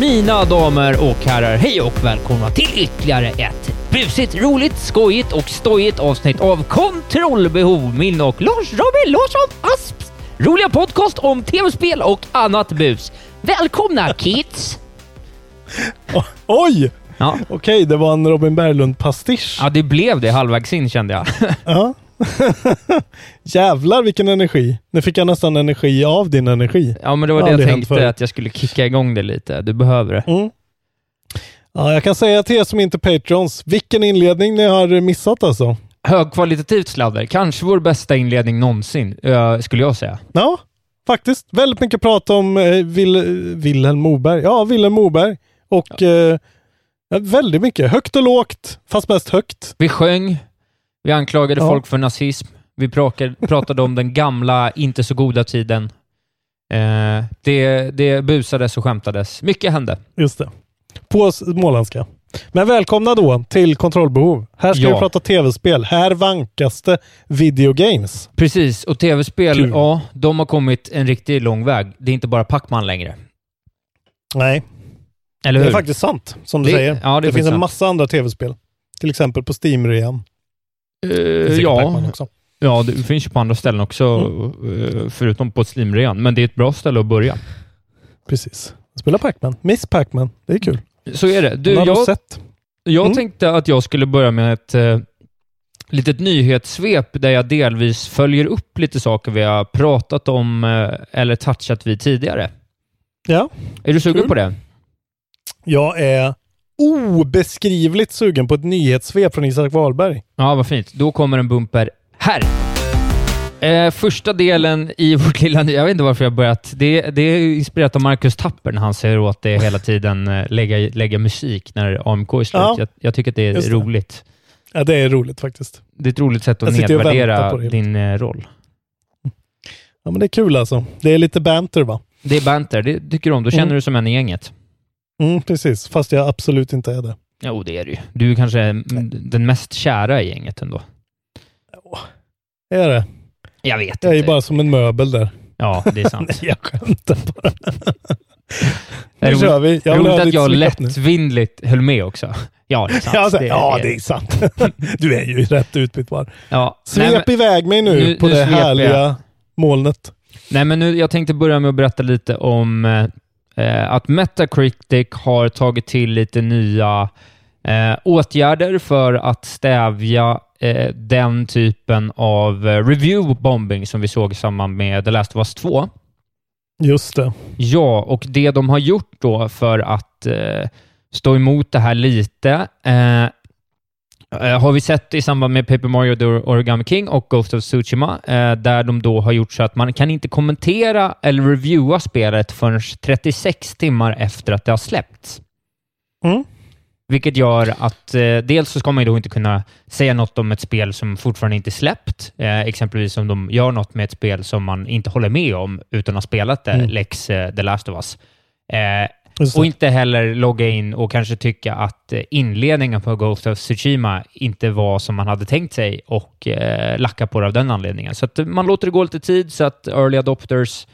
Mina damer och herrar, hej och välkomna till ytterligare ett busigt, roligt, skojigt och stojigt avsnitt av Kontrollbehov. Min och Lars Robin Larsson Asps roliga podcast om tv-spel och annat bus. Välkomna kids! Oj! Ja. Okej, det var en Robin Berglund-pastisch. ja, det blev det halvvägs in kände jag. Ja. Jävlar vilken energi. Nu fick jag nästan energi av din energi. Ja, men det var det jag hänt tänkte att jag skulle kicka igång det lite. Du behöver det. Mm. Ja, jag kan säga till er som inte är patrons, vilken inledning ni har missat alltså. Högkvalitativt sladder. Kanske vår bästa inledning någonsin, eh, skulle jag säga. Ja, faktiskt. Väldigt mycket prat om eh, Wilhelm Moberg. Ja, Wilhelm Moberg. Och eh, väldigt mycket. Högt och lågt, fast mest högt. Vi sjöng, vi anklagade Ja. folk för nazism, vi pratade, om den gamla, inte så goda tiden. Eh, det, det busades och skämtades. Mycket hände. Just det. På småländska. Men välkomna då till Kontrollbehov. Här ska Ja. vi prata tv-spel. Här vankas det videogames. Precis, och tv-spel, Kul. ja, de har kommit en riktigt lång väg. Det är inte bara Pac-Man längre. Nej, Eller det hur? är faktiskt sant som du Det- säger. ja, det det finns en sant. massa andra tv-spel. Till exempel på Steam-rean. Säkert ja, ja, det finns ju på andra ställen också, Mm. eh, förutom på Steam-rean. Men det är ett bra ställe att börja. Precis. Spela Pac-Man. Miss Pac-Man. Det är kul. Så är det. Du, jag, sett. Jag Mm. tänkte att jag skulle börja med ett eh, litet nyhetssvep där jag delvis följer upp lite saker vi har pratat om eh, eller touchat vid tidigare. Ja, Är du sugen på det? jag är obeskrivligt sugen på ett nyhetssvep från Isak Wahlberg. Ja, vad fint. Då kommer en bumper här. Eh, första delen i vårt lilla... Jag vet inte varför jag börjat... Det, det är inspirerat av Marcus Tapper när han säger åt det hela tiden eh, lägga, lägga musik när AMK är slut. Ja, jag, jag tycker att det är det. roligt. Ja, det är roligt faktiskt. Det är ett roligt sätt att nedvärdera din eh, roll. Ja, men det är kul alltså. Det är lite banter va? Det är banter, det tycker du om. Då känner Mm. du som en i gänget. Mm, precis. Fast jag absolut inte är det. Jo, det är du ju. Du är kanske mm, den mest kära i gänget ändå. Är det? Jag vet Jag är ju inte. bara som en möbel där. Ja, det är sant. Nej, jag skämtar bara. Är Nu kör vi. Jag roligt att jag svep nu. lättvindligt höll med också. Ja, det är sant. Ja, det, ja, det är sant. Du är ju rätt utbytbar. Ja. Nej, Svep men, iväg mig nu, Nu- på nu det härliga jag. molnet. nej, men nu, jag tänkte börja med att berätta lite om eh, att Metacritic har tagit till lite nya eh, åtgärder för att stävja eh, den typen av eh, review bombing som vi såg i samband med The Last of Us 2. Just det. Ja, och det de har gjort då för att eh, stå emot det här lite har vi sett i samband med Paper Mario The Origami King och Ghost of Tsushima, eh, där de då har gjort så att man kan inte kommentera eller reviewa spelet förrän 36 timmar efter att det har släppts. Mm. Vilket gör att eh, dels så ska man ju då inte kunna säga något om ett spel som fortfarande inte släppt. Eh, exempelvis om de gör något med ett spel som man inte håller med om utan har spelat det, Mm. lex eh, The Last of Us. Och inte heller logga in och kanske tycka att eh, inledningen på Ghost of Tsushima inte var som man hade tänkt sig och eh, lacka på det av den anledningen. Så man låter det gå lite tid så att early adopters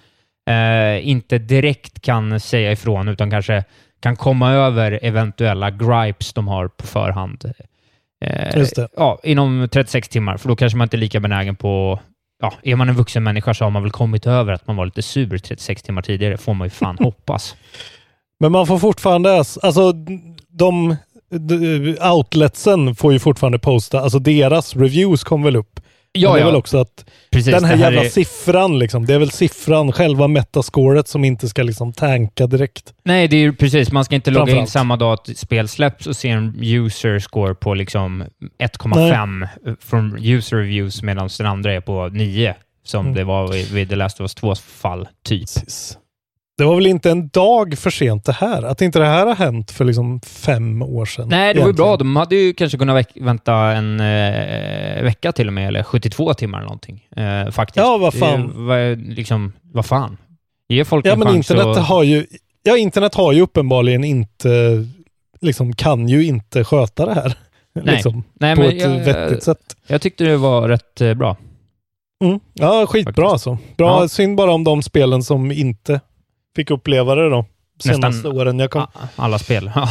eh, inte direkt kan säga ifrån utan kanske kan komma över eventuella gripes de har på förhand. Eh. Ja, inom 36 timmar, för då kanske man inte är lika benägen på Ja, är man en vuxen människa så har man väl kommit över att man var lite sur 36 timmar tidigare, får man ju fan hoppas. Men man får fortfarande, alltså de, de outletsen får ju fortfarande posta, alltså deras reviews kommer väl upp. Ja, Men det är ja. väl också att Precis, den här, det jävla är- siffran, liksom, det är väl siffran, själva metascoret som inte ska liksom tanka direkt. Nej, det är ju precis. Man ska inte logga in samma dag att spel släpps och se en user score på liksom 1,5 från user reviews medan den andra är på 9 som Mm. det var vid The Last of Us 2 fall, typ. Precis. Det var väl inte en dag för sent det här? Att inte det här har hänt för liksom fem år sedan? Nej, det var ju bra. De hade ju kanske kunnat vänta en eh, vecka till och med, eller 72 timmar eller någonting. Eh, faktiskt. Ja, vad fan. Det var, liksom, vad fan. Ge folk Ja, en men chans internet att... har ju, ja, internet har ju uppenbarligen inte, liksom kan ju inte sköta det här. Nej. liksom, Nej, på ett jag, vettigt sätt. jag tyckte det var rätt eh, bra. Mm. Ja, skitbra Faktiskt. alltså. Bra, Ja. synd bara om de spelen som inte fick uppleva det då. Senaste Nästan åren jag kom. alla spel. Ja.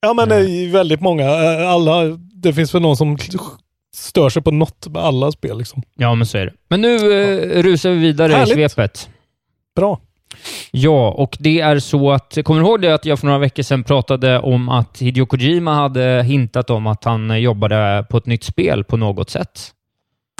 Ja, men det Mm. väldigt många. eh, Alla, det finns väl någon som stör sig på något med alla spel liksom. Ja, men så är det. Men nu eh, rusar vi vidare Härligt. i svepet. Bra. Ja, och det är så att... Kommer du ihåg det att jag för några veckor sedan pratade om att Hideo Kojima hade hintat om att han jobbade på ett nytt spel på något sätt?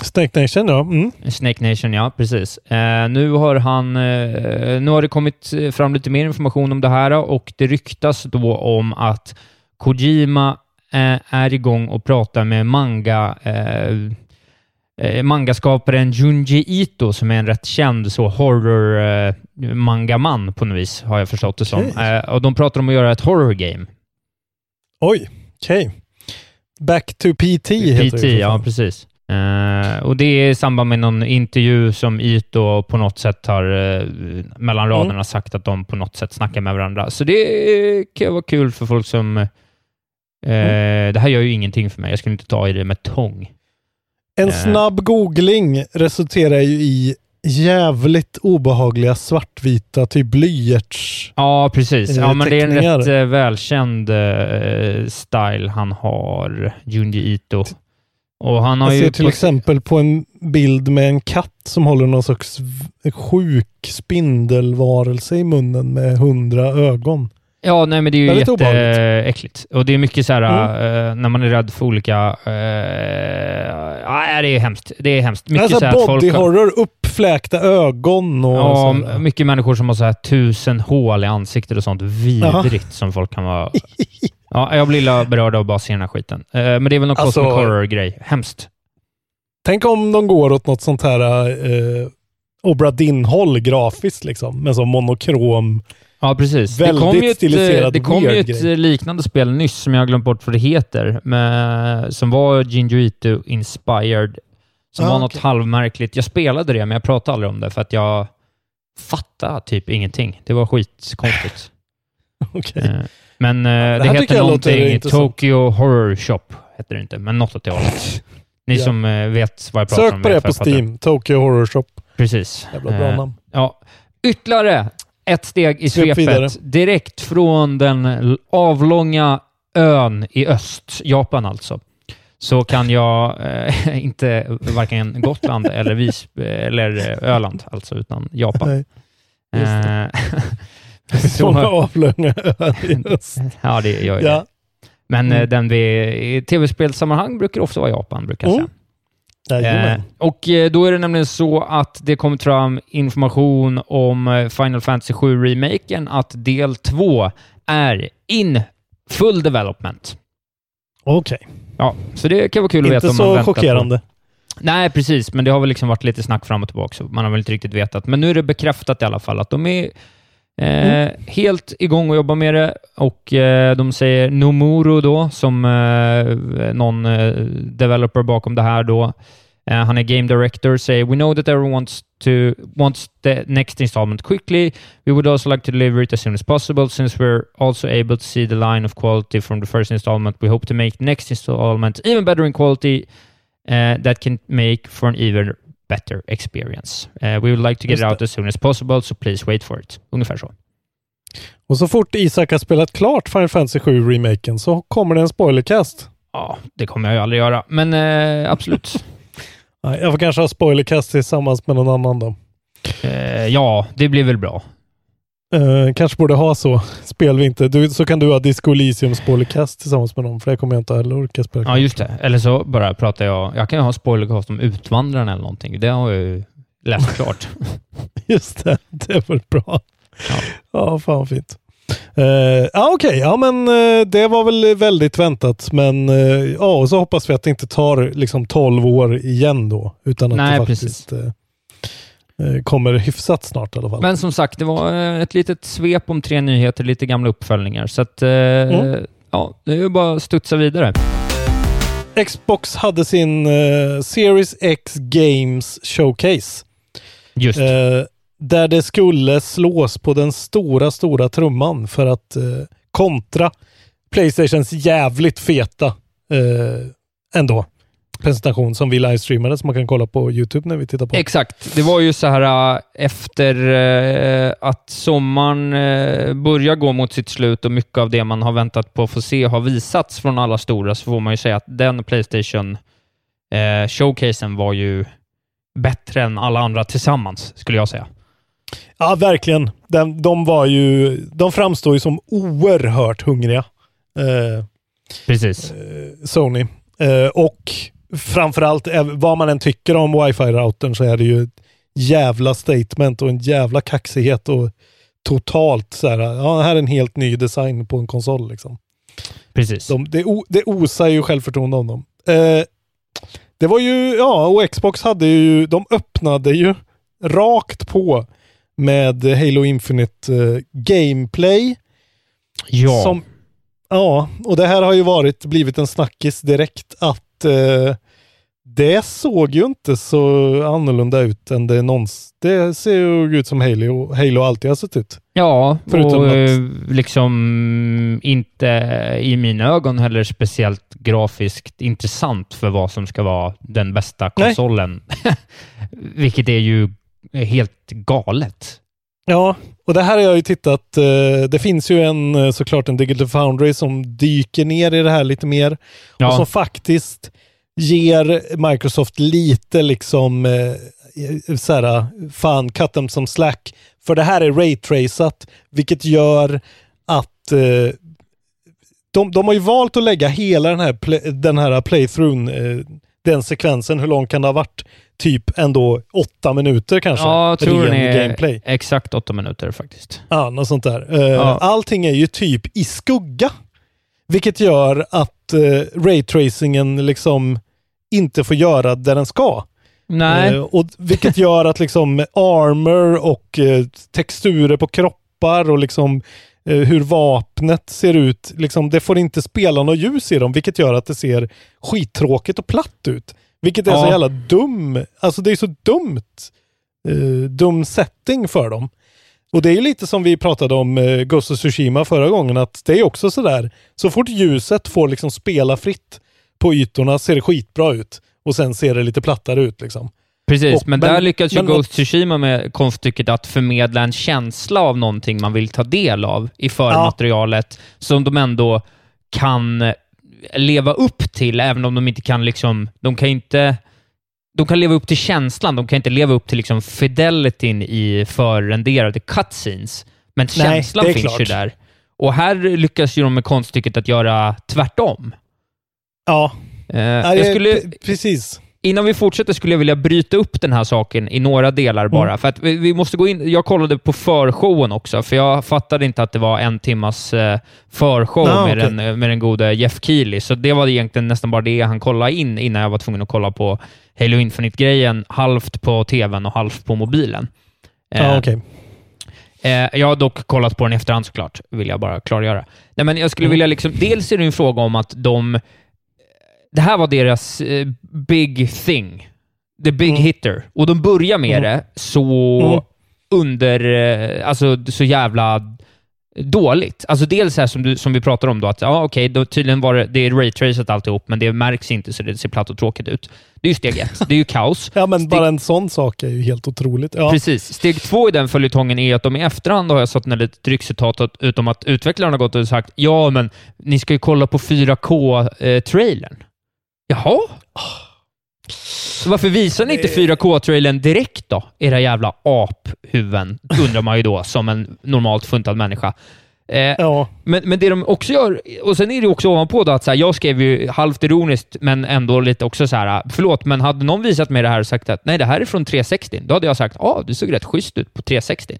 Snake Nation ja. Mm. Snake Nation, ja, precis. Eh, nu har han... Eh, nu har det kommit fram lite mer information om det här och det ryktas då om att Kojima eh, är igång och pratar med manga... Eh, eh, mangaskaparen Junji Ito som är en rätt känd så horror eh, mangaman på något vis, har jag förstått det som. Okej. Eh, och de pratar om att göra ett horror game. Oj, okej. Back to PT heter det. PT, ja precis. Eh, och det är i samband med någon intervju som Ito på något sätt har eh, mellan raderna Mm. sagt att de på något sätt snackar med varandra. Så det eh, kan vara kul för folk som... Eh, Mm. Det här gör ju ingenting för mig. Jag skulle inte ta i det med tång. En snabb googling resulterar ju i jävligt obehagliga svartvita, typ blyerts. Ja, precis. Ja, men det är en rätt välkänd eh, style han har, Junji Ito. Och han har Jag ser till exempel på en bild med en katt som håller någon sorts v- sjuk spindelvarelse i munnen med hundra ögon. Ja, nej, men det är ju jätteäckligt. Och det är mycket så här, Mm. eh, när man är rädd för olika... Uh, ja, det är hemskt. Det är hemskt. Mycket alltså så här folk body har- horror, uppfläkta ögon och Ja, sådär. mycket människor som har så här tusen hål i ansiktet och sånt vidrigt som folk kan vara... Ja, jag blir illa berörd av bara se den här skiten. Eh, men det är väl någon Alltså- cosmic horror-grej. Hemskt. Tänk om de går åt något sånt här uh, Obra Dinn-håll grafiskt liksom, med så monokrom. Ja, precis. Väldigt det kom ju ett, det kom ju ett eh, liknande spel nyss som jag har glömt bort vad det heter, med, som var Gingerito inspired, som Ah, var något halvmärkligt. Jag spelade det, men jag pratade aldrig om det för att jag fattade typ ingenting. Det var skitkonstigt. Okej. Eh, Men eh, det, tycker heter någonting. Tokyo Horror Shop heter det inte, men något åt det hållet. Ni Ja. som eh, vet vad jag pratar om. Sök på det på. Steam. Tokyo Horror Shop. Precis. Jävla bra Eh, namn. Ja. Ytterligare ett steg i Svep svepet. Direkt från den avlånga ön i öst, Japan alltså, så kan jag eh, inte varken Gotland eller, Vis eller eh, Öland, alltså, utan Japan. Nej. just det. Eh, Så många så, avlånga ja, det gör ju Ja. det. Men eh, Mm. den vi, i tv-spelssammanhang brukar ofta vara Japan, brukar jag Mm. säga. Jajamän. Eh, och eh, då är det nämligen så att det kommit fram information om eh, Final Fantasy 7-remaken, att del 2 är in full development. Okej. Ja, så det kan vara kul att veta Inte om man så väntar chockerande. På. Nej, precis, men det har väl liksom varit lite snack fram och tillbaka, så man har väl inte riktigt vetat. Men nu är det bekräftat i alla fall att de är Mm. eh, Mm. helt igång och jobbar med det och eh, de säger Nomuro då, som eh, någon eh, developer bakom det här då, Uh, han är game director, säger “We know that everyone wants, to, wants the next installment quickly. We would also like to deliver it as soon as possible. Since we're also able to see the line of quality from the first installment, we hope to make next installment even better in quality uh, that can make for an even better experience. Uh, we would like to get Just it out as soon as possible, so please wait for it.” Ungefär så. Och så fort Isak har spelat klart Final Fantasy 7-remaken så kommer det en spoilercast. Ja, det kommer jag ju aldrig göra, men eh, absolut. Jag får kanske ha spoilercast tillsammans med någon annan då. Eh, ja, det blir väl bra. Eh, kanske borde ha så. Spelar vi inte, du, så kan du ha Disco Elysium spoilercast tillsammans med dem, för det kommer jag inte heller orka spela. Ja, just det. Eller så bara pratar jag... Jag kan ju ha spoilercast om Utvandrarna eller någonting. Det har jag ju läst klart. Just det, det var bra. Ja. Ja, fan fint. Uh, okej. Ja, men eh, det var väl väldigt väntat. Men eh, ja, och så hoppas vi att det inte tar liksom 12 år igen då. Utan att Nej, det faktiskt eh, eh, kommer hyfsat snart i alla fall. Men som sagt, det var eh, ett litet svep om tre nyheter, lite gamla uppföljningar. Så att, eh, Mm. ja, det är ju bara att studsa vidare. Xbox hade sin eh, Series X Games Showcase. Just. Eh, där det skulle slås på den stora, stora trumman för att eh, kontra Playstations jävligt feta eh, ändå presentation som vi livestreamade som man kan kolla på YouTube när vi tittar på. Exakt. Det var ju så här äh, efter äh, att sommaren äh, börjar gå mot sitt slut och mycket av det man har väntat på att få se har visats från alla stora, så får man ju säga att den Playstation showcasen var ju bättre än alla andra tillsammans, skulle jag säga. Ja, verkligen. De, de var ju, de framstår ju som oerhört hungriga. Eh, Precis. Sony. Eh, och framförallt, eh, vad man än tycker om wifi-routern så är det ju ett jävla statement och en jävla kaxighet och totalt så här, ja, här är en helt ny design på en konsol liksom. Precis. De, det, det osar ju självförtroende om dem. Eh, det var ju, ja, och Xbox hade ju, de öppnade ju rakt på med Halo Infinite eh, Gameplay. Ja. Som, ja, och det här har ju varit, blivit en snackis direkt att eh, det såg ju inte så annorlunda ut än det någonsin. Det ser ju ut som Halo, Halo alltid har sett ut. Ja, Förutom och att- eh, liksom inte i mina ögon heller speciellt grafiskt intressant för vad som ska vara den bästa konsolen. Vilket är ju helt galet. Ja, och det här har jag ju tittat. Eh, det finns ju en eh, såklart en Digital Foundry som dyker ner i det här lite mer Ja. och som faktiskt ger Microsoft lite liksom eh, så här, fan, cut them some slack. För det här är raytracat, vilket gör att eh, de, de har ju valt att lägga hela den här, play, den här playthroughen, eh, den sekvensen, hur lång kan det ha varit? Typ ändå åtta minuter kanske? Ja, jag tror den är gameplay. exakt åtta minuter faktiskt. Ja, något sånt där. Eh, Ja. Allting är ju typ i skugga. Vilket gör att uh, raytracingen liksom inte får göra det den ska. Nej, Eh, och vilket gör att liksom armor och eh, texturer på kroppar och liksom hur vapnet ser ut, liksom, det får inte spela något ljus i dem, vilket gör att det ser skittråkigt och platt ut. Vilket är så Ja. jävla dum, alltså det är så dumt, eh, dum setting för dem. Och det är ju lite som vi pratade om eh, Ghost of Tsushima förra gången, att det är också sådär, så fort ljuset får liksom spela fritt på ytorna ser det skitbra ut. Och sen ser det lite plattare ut liksom. precis. och- men, men- där lyckas ju men- Ghost Tsushima med konststycket att förmedla en känsla av någonting man vill ta del av i förmaterialet, som de ändå kan leva upp till, även om de inte kan liksom... De kan inte... De kan leva upp till känslan, de kan inte leva upp till liksom fidelityn i förrenderade cutscenes. Men Nej, känslan finns ju klart. där. Och här lyckas ju de med konststycket att göra tvärtom. Ja, Eh, ja, jag skulle, precis. Innan vi fortsätter skulle jag vilja bryta upp den här saken i några delar Mm. bara. För att vi, vi måste gå in... Jag kollade på förshowen också, för jag fattade inte att det var en timmas eh, förshow Ah, med, okej. den, med den gode Jeff Keely. Så det var egentligen nästan bara det han kollade in innan jag var tvungen att kolla på Halo Infinite-grejen, halvt på tvn och halvt på mobilen. Eh, Ja, okej. Eh, jag har dock kollat på den i efterhand såklart, vill jag bara klargöra. Nej, men jag skulle Mm. vilja liksom, dels är det en fråga om att de... Det här var deras eh, big thing. the big Mm. hitter. Och de börjar med Mm. det så Mm. under, eh, alltså så jävla dåligt. Alltså dels här som, du, som vi pratar om då, att ja, okej, då tydligen var det, det är alltihop, men det märks inte så det ser platt och tråkigt ut. Det är ju steg ett. Det är ju kaos. Ja, men Steg- bara en sån sak är ju helt otroligt. Ja. Precis. Steg två i den följetongen är att de i efterhand har jag satt ner lite ryckcitat åt- utom att utvecklarna har gått och sagt ja, men ni ska ju kolla på 4K-trailern. Jaha? Så varför visar ni inte 4K-trailern direkt då? Era jävla aphuvuden, undrar man ju då som en normalt funtad människa. Eh, Ja. men, men det de också gör, och sen är det också ovanpå då att så här, jag skrev ju halvt ironiskt, men ändå lite också så här, förlåt, men hade någon visat mig det här och sagt att nej, det här är från 360, då hade jag sagt, ja, ah, det såg rätt schysst ut på 360.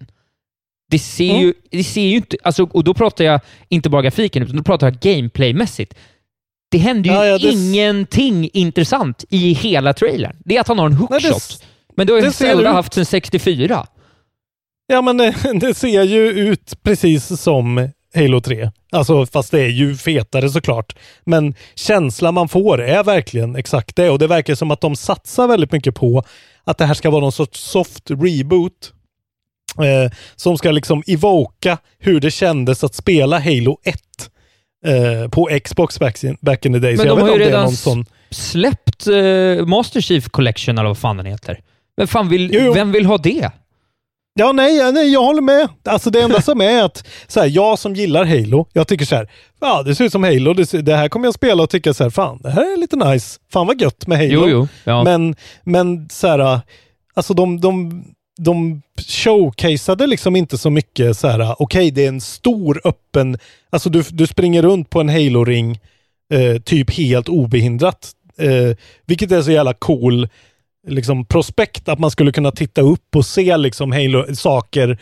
Det ser, Mm. ju, det ser ju inte, alltså, och då pratar jag inte bara grafiken, utan då pratar jag gameplaymässigt. Det händer ju Ja, ja, det- ingenting intressant i hela trailern. Det är att han har en Nej, hookshot. det, men det har ju Zelda haft sedan 64. ja, men det, det ser ju ut precis som Halo 3. Alltså, fast det är ju fetare såklart. Men känslan man får är verkligen exakt det. Och det verkar som att de satsar väldigt mycket på att det här ska vara någon sorts soft reboot. Eh, som ska liksom evoka hur det kändes att spela Halo 1 eh, på Xbox back in, back in the day. Men de har ju redan sån... släppt eh, Master Chief Collection, eller vad fan den heter. Men fan vill, Jo, jo. vem vill ha det? Ja, nej, nej, jag håller med. Alltså det enda som är att, så här, jag som gillar Halo, jag tycker så här, ja det ser ut som Halo, det, ser, det här kommer jag spela och tycka så här, fan det här är lite nice, fan vad gött med Halo. Jo, jo. Ja. Men, men så här, alltså de, de, de showcaseade liksom inte så mycket så här, okej det är en stor öppen, alltså du, du springer runt på en Halo-ring eh, typ helt obehindrat. Eh, vilket är så jävla cool liksom prospekt att man skulle kunna titta upp och se liksom Halo, saker,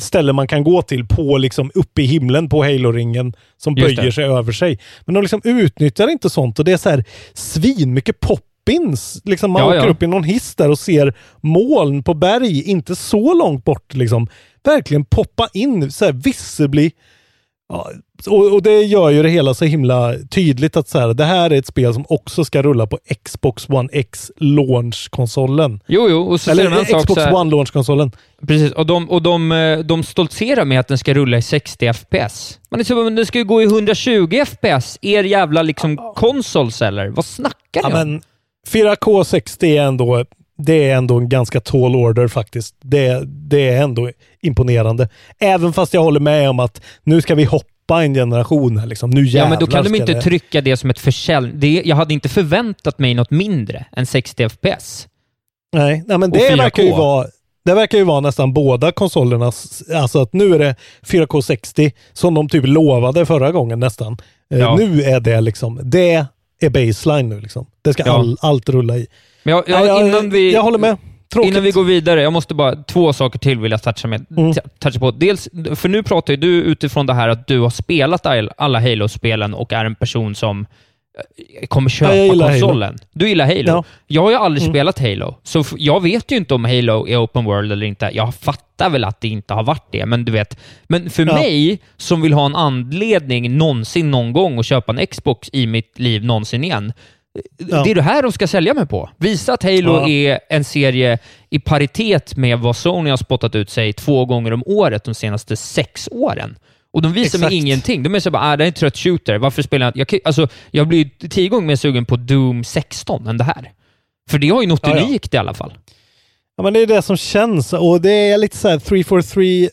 ställen man kan gå till på liksom uppe i himlen på Halo-ringen som böjer sig över sig. Men de liksom utnyttjar inte sånt och det är så här svin mycket pop-ins. Liksom man Ja, åker ja. upp i någon hiss där och ser moln på berg, inte så långt bort liksom. Verkligen poppa in, så här visibly. Ja, och, och det gör ju det hela så himla tydligt att så här, det här är ett spel som också ska rulla på Xbox One X launch-konsolen. Jo, jo, och så Eller en sak Xbox så här, One launch-konsolen. Precis, och de, och de, eh, de stoltserar med att den ska rulla i 60 FPS. Man är så, men den ska ju gå i 120 FPS. Er jävla liksom konsols eller? Vad snackar Ja, ni om? men 4K 60 är ändå, det är ändå en ganska tall order faktiskt. Det, det är ändå imponerande. Även fast jag håller med om att nu ska vi hoppa en generation här liksom. Nu Ja, men då kan de inte det. trycka det som ett försäljning. Jag hade inte förväntat mig något mindre än 60 FPS. Nej, nej men det 4K. verkar ju vara det verkar ju vara nästan båda konsolernas, alltså att nu är det 4K 60 som de typ lovade förra gången nästan. Eh, Ja. Nu är det liksom, det är baseline nu liksom. Det ska Ja. all, allt rulla i. Men jag, jag, jag, innan vi... jag håller med. Tråkigt. Innan vi går vidare, jag måste bara, två saker till vill jag toucha, med, Mm. toucha på. Dels, för nu pratar ju du utifrån det här att du har spelat all- alla Halo-spelen och är en person som kommer köpa Ja, konsolen. Du gillar Halo. Ja. Jag har ju aldrig Mm. spelat Halo, så jag vet ju inte om Halo är open world eller inte. Jag fattar väl att det inte har varit det, men du vet. Men för Ja. mig, som vill ha en anledning någonsin någon gång att köpa en Xbox i mitt liv någonsin igen, Ja. det är det här de ska sälja mig på. Visa att Halo är en serie i paritet med vad Sony har spottat ut sig två gånger om året de senaste sex åren. Och de visar Exakt. mig ingenting. De är så bara, ah, det är en trött shooter. Varför spelar jag... Jag, kan- alltså, jag blir tio gånger mer sugen på Doom 16 än det här. För det har ju något Ja, ja. unikt i alla fall. Ja, men det är det som känns och det är lite så här 343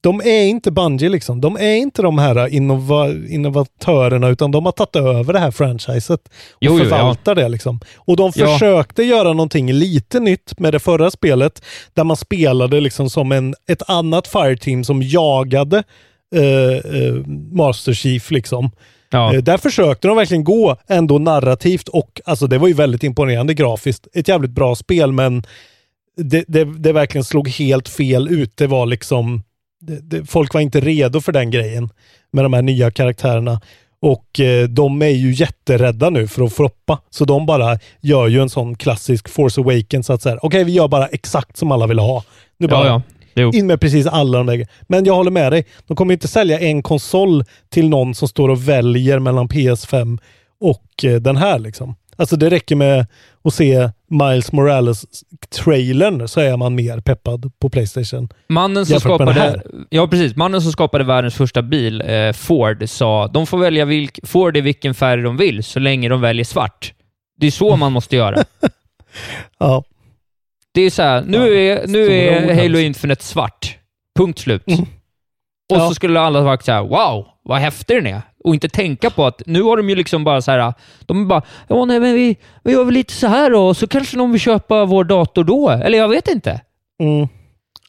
de är inte Bungie liksom. De är inte de här innova innovatörerna utan de har tagit över det här franchiset och Jo, jo, förvaltar det liksom. Och de Ja. försökte göra någonting lite nytt med det förra spelet där man spelade liksom som en, ett annat Fireteam som jagade eh, eh, Master Chief liksom. Ja. Eh, Där försökte de verkligen gå ändå narrativt och alltså det var ju väldigt imponerande grafiskt. Ett jävligt bra spel men det, det, det verkligen slog helt fel ut. Det var liksom det, folk var inte redo för den grejen med de här nya karaktärerna. Och eh, de är ju jätterädda nu för att floppa. Så de bara gör ju en sån klassisk Force Awakens att säga, okej vi gör bara exakt som alla vill ha. Nu bara Ja, ja. Jo. in med precis alla de där. Men jag håller med dig. De kommer inte sälja en konsol till någon som står och väljer mellan PS5 och eh, den här liksom. Alltså det räcker med att se Miles Morales-trailern så är man mer peppad på Playstation. Mannen som, skapade, ja, precis. Mannen som skapade världens första bil, eh, Ford, sa de får välja vilk, Ford i vilken färg de vill, så länge de väljer svart. Det är så man måste göra. Ja. Det är så här, nu Ja, är, nu är Halo alltså. Infinite svart. Punkt slut. Och Ja. så skulle alla sagt så här, wow, vad häftig den är. Och inte tänka på att nu har de ju liksom bara så här, de är bara, ja nej men vi, vi gör väl lite så här då, så kanske de vill köpa vår dator då. Eller jag vet inte. Mm.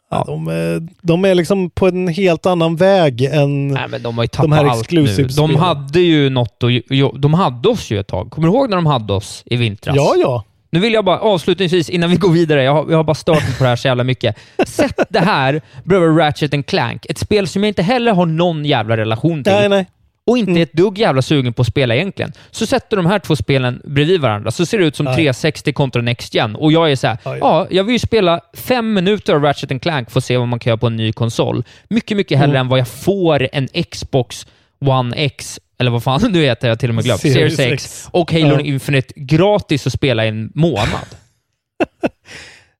Ja, de, är, de är liksom på en helt annan väg än... Nej, men de har ju tappat här exclusive-spelen. De hade ju något och, De hade oss ju ett tag. Kommer du ihåg när de hade oss i vintras? Ja, ja. Nu vill jag bara avslutningsvis, innan vi går vidare, jag har, jag har bara stört mig på det här så jävla mycket. Sätt det här bredvid Ratchet and Clank. Ett spel som jag inte heller har någon jävla relation till. Nej, nej. Och inte ett dugg jävla sugen på att spela egentligen. Så sätter de här två spelen bredvid varandra, så ser det ut som Aj. 360 kontra Next Gen. Och jag är så här, ja, jag vill ju spela fem minuter av Ratchet and Clank för att se vad man kan göra på en ny konsol. Mycket, mycket hellre än vad jag får en Xbox One X, eller vad fan nu heter jag till och med glömt, Series Series X. X, och Halo Ja. Infinite gratis att spela i en månad.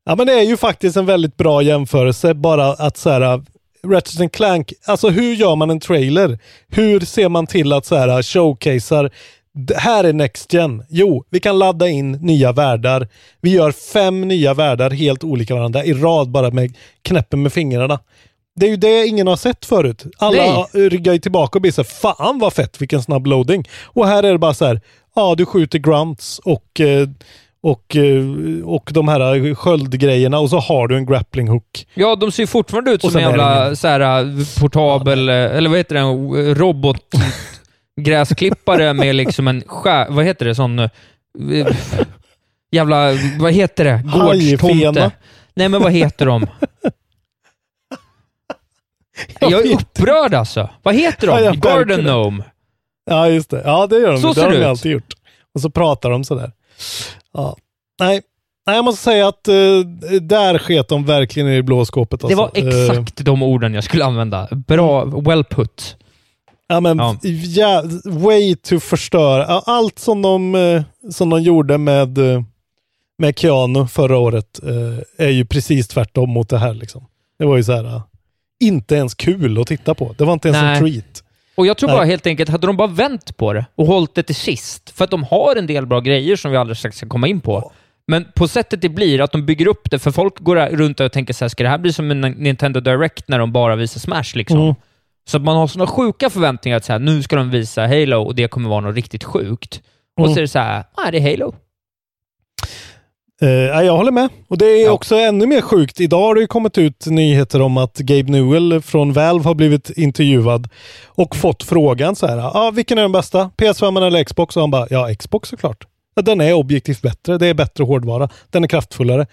Ja, men det är ju faktiskt en väldigt bra jämförelse. Bara att så här, Ratchet Clank, alltså hur gör man en trailer? Hur ser man till att så här showcasear det här är Next Gen. Jo, vi kan ladda in nya världar. Vi gör fem nya världar helt olika varandra i rad bara med knäppen med fingrarna. Det är ju det ingen har sett förut. Alla ryggar ju tillbaka och blir så här, fan vad fett, vilken snabb loading. Och här är det bara så här, ja du skjuter grunts och, eh, och, eh, och de här sköldgrejerna och så har du en grappling hook. Ja, de ser ju fortfarande ut Och som en jävla så här, portabel, eller vad heter det, en robot gräsklippare med liksom en skär, vad heter det, sån eh, jävla, vad heter det, gårdstomte. Nej men vad heter de? Jag Jag är upprörd alltså. Vad heter Ja, de? jag Garden. Gnome. Ja, just det. Ja, det gör de. Så det har de alltid gjort. Och så pratar de sådär. Ja. Nej. Nej, jag måste säga att eh, där sket de verkligen i blåskåpet. Det var alltså. Eh, exakt de orden jag skulle använda. Bra, well put. Ja, men Ja. ja. way to förstöra. Ja, Allt som de, eh, som de gjorde med, med Keanu förra året är ju precis tvärtom mot det här. Liksom. Det var ju så här, inte ens kul att titta på. Det var inte ens Nej. en treat. Och jag tror Nej. bara helt enkelt, hade de bara vänt på det och hållit det till sist, för att de har en del bra grejer som vi alldeles strax ska komma in på. Men på sättet det blir, att de bygger upp det, för folk går runt och tänker så här, ska det här bli som en Nintendo Direct när de bara visar Smash liksom? Mm. Så att man har sådana sjuka förväntningar att så här, nu ska de visa Halo och det kommer vara något riktigt sjukt. Och Mm. så är det så här, ah, det är Halo. Ja, jag håller med. Och det är Ja. också ännu mer sjukt. Idag har det ju kommit ut nyheter om att Gabe Newell från Valve har blivit intervjuad och fått frågan så här. Ah, vilken är den bästa? PS5 eller Xbox? Och han bara, ja Xbox såklart. Ja, den är objektivt bättre. Det är bättre hårdvara. Den är kraftfullare.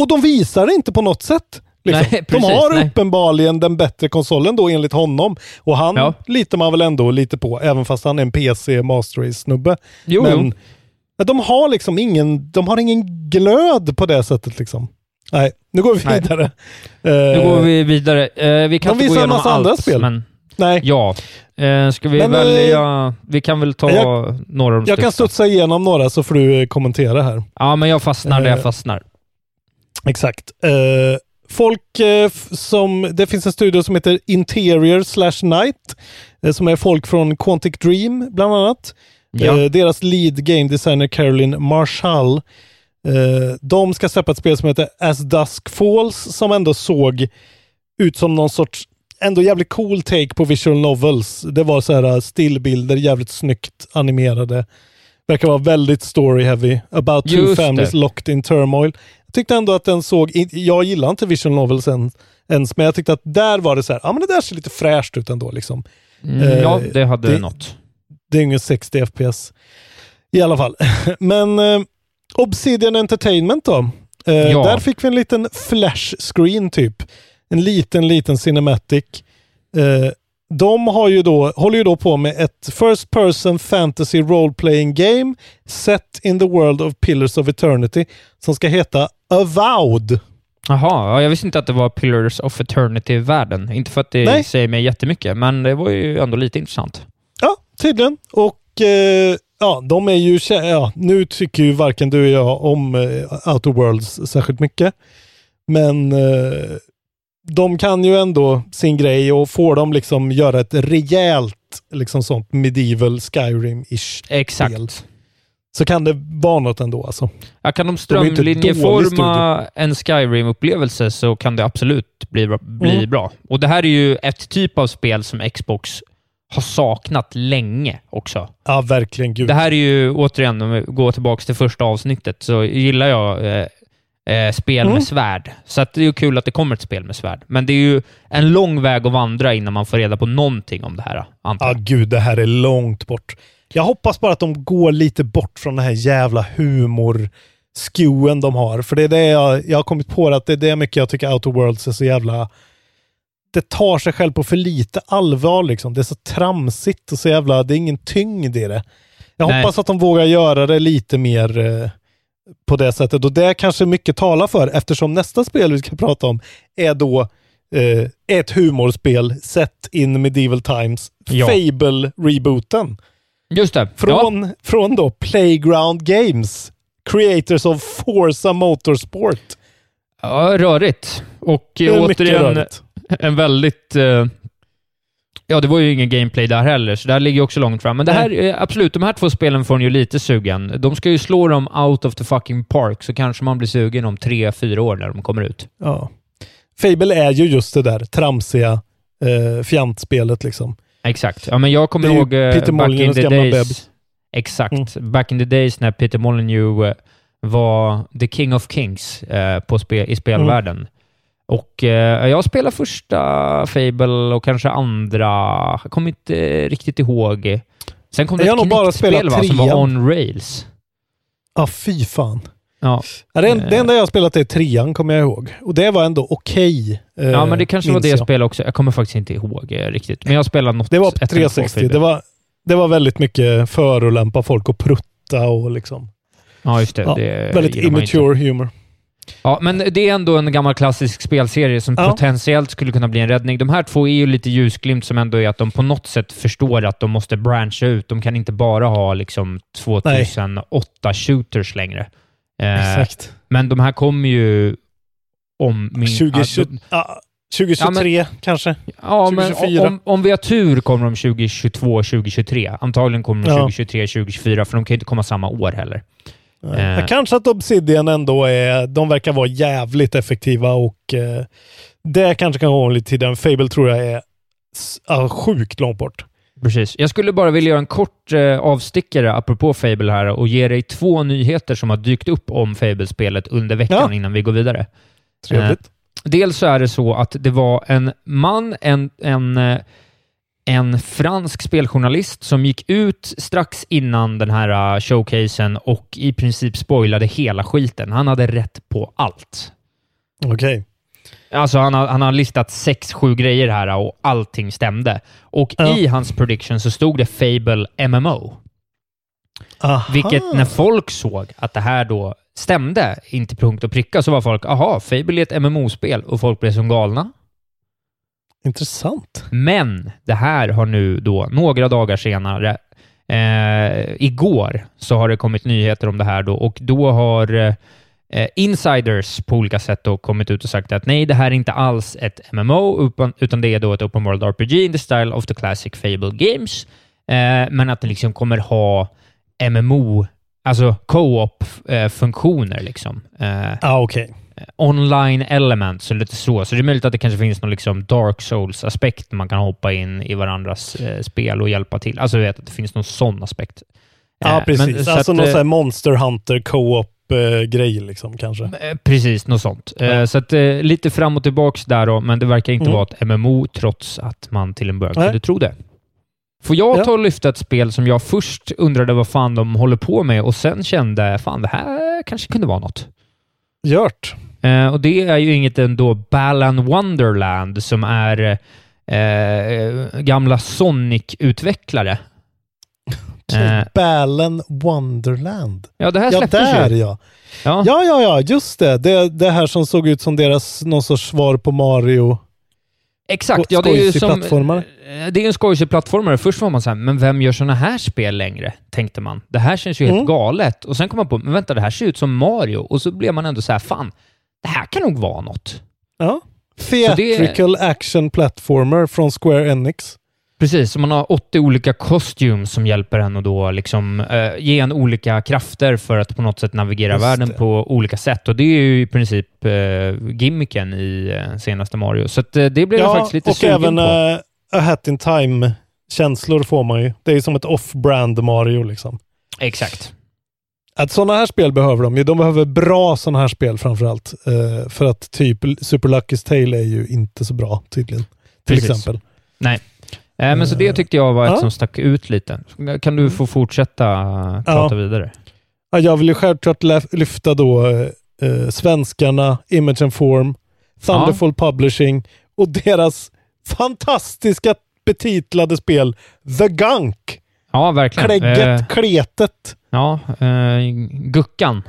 Och de visar det inte på något sätt. Liksom. Nej, de precis, har nej. uppenbarligen den bättre konsolen då enligt honom. Och han Ja. litar man väl ändå lite på, även fast han är en PC Master Race-snubbe. Jo, Men jo. Men de har liksom ingen, de har ingen glöd på det sättet liksom. Nej, nu går vi Nej. vidare. Nu Eh, går vi vidare. Eh, vi kan de inte gå visar en igenom massa allt, andra spel. men Nej, ja. Eh, ska vi Men, eh, välja... Vi kan väl ta jag- några av de jag kan studsa igenom några så får du eh, kommentera här. Ja, men jag fastnar där jag Eh, fastnar. Exakt. Eh, folk eh, som, det finns en studio som heter Interior slash Night, eh, som är folk från Quantic Dream bland annat. Ja. Eh, deras lead game designer Caroline Marshall. Eh, de ska släppa ett spel som heter As Dusk Falls som ändå såg ut som någon sorts ändå jävligt cool take på visual novels. Det var så här eh, stillbilder, jävligt snyggt animerade. Verkar vara väldigt story heavy. About two Just families det. locked in turmoil. Jag tyckte ändå att den såg, jag gillar inte visual novels än, ens, men jag tyckte att där var det så här, ja men det där ser lite fräscht ut ändå liksom. Mm, eh, ja, det hade det- något. Det är ingen 60 FPS. I alla fall. Men eh, Obsidian Entertainment då? Eh, Ja. Där fick vi en liten flash screen typ. En liten, liten cinematic. Eh, de har ju då, håller ju då på med ett First Person Fantasy Role Playing Game set in the world of Pillars of Eternity som ska heta Avowed. Jaha, ja, jag visste inte att det var Pillars of Eternity-världen. Inte för att det Nej. säger mig jättemycket, men det var ju ändå lite intressant. Tydligen. Och eh, ja, de är ju, ja, nu tycker ju varken du och jag om eh, Outer Worlds särskilt mycket. Men eh, de kan ju ändå sin grej och får de liksom göra ett rejält liksom sånt medieval Skyrim-ish Exakt. spel. Så kan det vara något ändå alltså. Ja, kan de strömlinjeforma en Skyrim-upplevelse så kan det absolut bli, bli Mm. bra. Och det här är ju ett typ av spel som Xbox har saknat länge också. Ja, verkligen. Gud. Det här är ju, återigen, om vi går tillbaka till första avsnittet, så gillar jag eh, eh, spel Mm. med svärd. Så att det är ju kul att det kommer ett spel med svärd. Men det är ju en lång väg att vandra innan man får reda på någonting om det här, Ja, gud, det här är långt bort. Jag hoppas bara att de går lite bort från den här jävla humor-skewen de har. För det är det jag, jag har kommit på att det är det mycket jag tycker Outer Worlds är så jävla... Det tar sig själv på för lite allvar liksom. Det är så tramsigt och så jävla... Det är ingen tyngd i det. Jag Nej. hoppas att de vågar göra det lite mer eh, på det sättet. Och det kanske mycket talar för eftersom nästa spel vi ska prata om är då eh, ett humorspel sett in medieval times. Ja. Fable-rebooten. Just det. Från, från då Playground Games. Creators of Forza Motorsport. Ja, rörigt. Och eh, återigen rörigt. en väldigt... eh, ja, det var ju ingen gameplay där heller, så det här ligger ju också långt fram. Men det här, eh, absolut, de här två spelen får en ju lite sugen. De ska ju slå dem out of the fucking park, så kanske man blir sugen om tre, fyra år när de kommer ut. Ja. Fable är ju just det där tramsiga eh, fjantspelet liksom. Exakt. Ja, men jag kommer ihåg eh, Peter back in the days... bebis. Exakt. Back in the days när Peter Molyneux var the king of kings eh, på spe, i spelvärlden. Mm. Och eh, jag spelade första Fable och kanske andra. Jag kommer inte riktigt ihåg. Sen kom det Jag ett Kinect-spel va, som var on rails. Ja, fy fan. Ja. Ja, det, Eh. det enda jag har spelat är trean, kommer jag ihåg. Och det var ändå okej. eh, ja, men det kanske var det jag. spelet också. Jag kommer faktiskt inte ihåg eh, riktigt. Men jag spelade något. Det var ett på eller två 360. Fable. Det var, det var väldigt mycket förolämpa folk och prutta och liksom. Ja, just det. Ja, det väldigt immature humor. Ja, men det är ändå en gammal klassisk spelserie som Ja. potentiellt skulle kunna bli en räddning. De här två är ju lite ljusglimt som ändå är att de på något sätt förstår att de måste branscha ut. De kan inte bara ha liksom 2008 shooters längre. Eh, Exakt. men de här kommer ju om... Min, 2020, ja, 2023 kanske? Ja, men 2024. om, om vi har tur kommer de 2022, 2023. Antagligen kommer de Ja. 2023, 2024, för de kan ju inte komma samma år heller. Eh, kanske att Obsidian ändå är... De verkar vara jävligt effektiva och eh, det kanske kan gå lite tidigare. Fable tror jag är ja, sjukt långt bort. Precis. Jag skulle bara vilja göra en kort eh, avstickare apropå Fable här och ge dig två nyheter som har dykt upp om Fable-spelet under veckan Ja. innan vi går vidare. Trevligt. Eh, dels så är det så att det var en man, en, en, eh, en fransk speljournalist som gick ut strax innan den här eh, showcasen och i princip spoilade hela skiten. Han hade rätt på allt. Okej. Alltså han har, han har listat sex, sju grejer här och allting stämde. Och Ja. i hans prediction så stod det Fable MMO. Aha. Vilket när folk såg att det här då stämde in till punkt och pricka så var folk, aha, Fable är ett MMO-spel och folk blev som galna. Intressant. Men det här har nu då några dagar senare, eh, igår, så har det kommit nyheter om det här då och då har eh, insiders på olika sätt då kommit ut och sagt att nej, det här är inte alls ett MMO, utan, utan det är då ett Open World RPG in the style of the classic Fable Games, eh, men att det liksom kommer ha MMO, alltså co-op-funktioner liksom. Eh, Ah, okej. Online elements och lite så. Så det är möjligt att det kanske finns någon liksom Dark Souls-aspekt man kan hoppa in i varandras eh, spel och hjälpa till. Alltså jag vet att det finns någon sån aspekt. Ja, Eh, precis. men så alltså att, någon eh, sån här Monster Hunter co-op-grej liksom kanske. eh, Precis, något sånt. Eh, Ja. Så att, eh, lite fram och tillbaks där då, men det verkar inte Mm. vara ett MMO trots att man till en början Nej. kunde tro det. Får jag Ja. ta och lyfta ett spel som jag först undrade vad fan de håller på med och sen kände fan det här kanske kunde vara något. Gjort. Eh, och det är ju inget ändå Balan Wonderland som är eh, gamla Sonic-utvecklare. Eh, Balan Wonderland. ja, det här Ja, släpptes där ju. ja. Ja. Ja, ja, ja, just det. det. Det här som såg ut som deras någon sorts svar på Mario. Exakt, ja det är ju som... plattformare. Eh, Det är en skojsig plattformare. Först var man så här, men vem gör såna här spel längre? Tänkte man. Det här känns ju helt Mm. galet. Och sen kom man på, men vänta, det här ser ut som Mario. Och så blev man ändå så här, fan, det här kan nog vara något. Ja. Så det- Theatrical action platformer från Square Enix. Precis, man har 80 olika costumes som hjälper en att då liksom, eh, ge en olika krafter för att på något sätt navigera Just världen det. på olika sätt. Och det är ju i princip eh, gimmicken i eh, senaste Mario. Så att, eh, det blev jag Ja, faktiskt lite och sugen även på. uh, A Hat in Time-känslor får man ju. Det är som ett off-brand Mario liksom. Exakt. Att sådana här spel behöver de ju. De behöver bra sådana här spel framförallt. Uh, för att typ Super Lucky's Tale är ju inte så bra tydligen. Till Precis. exempel. Nej. Eh, men så det tyckte jag var ett Ja. som stack ut lite. Kan du få fortsätta eh, prata vidare? Ja, jag vill ju självklart lyfta då eh, svenskarna, Image and Form, Thunderful Publishing och deras fantastiska betitlade spel The Gunk. Ja, verkligen. Klägget, Eh, kletet, ja, eh, Guckan.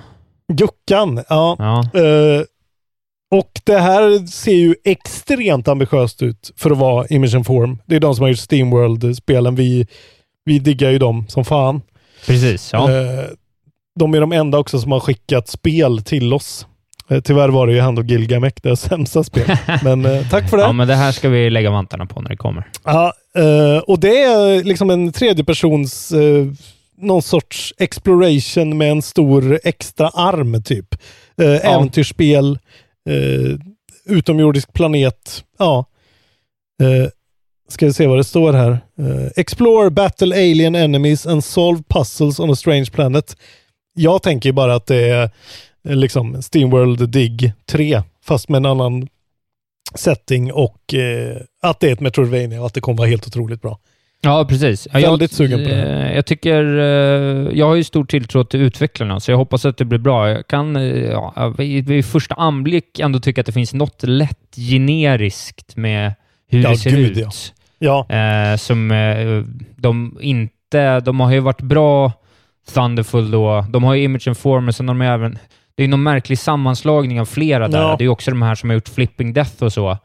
Guckan. Ja. Ja. Eh, och det här ser ju extremt ambitiöst ut för att vara Image and Form. Det är de som har gjort Steamworld-spelen. Vi, vi diggar ju dem som fan. Precis, ja. Eh, de är de enda också som har skickat spel till oss. Eh, tyvärr var det ju han och Gilgamesh, det sämsta spel. Men eh, tack för det. ja, men det här ska vi lägga vantarna på när det kommer. Ja, eh, och det är liksom en tredjepersons eh, någon sorts exploration med en stor extra arm typ. Eh, Äventyrsspel, eh, utomjordisk planet. Ja. Eh, ska vi se vad det står här. Eh, Explore, battle alien enemies and solve puzzles on a strange planet. Jag tänker bara att det är eh, liksom Steamworld Dig 3 fast med en annan setting och eh, att det är ett Metroidvania och att det kommer vara helt otroligt bra. Ja, precis. Ja, Väldigt jag, sugen på det. eh, Jag tycker... eh, Jag har ju stor tilltro till utvecklarna, så jag hoppas att det blir bra. Jag kan eh, ja, vid, första anblick ändå tycka att det finns något lätt generiskt med hur Ja, det ser gud, ut. Ja. Eh, som eh, de inte... De har ju varit bra, Thunderful då. De har ju Image and Form, men sen har de även... Det är någon märklig sammanslagning av flera där. Det är också de här som har gjort Flipping Death och så.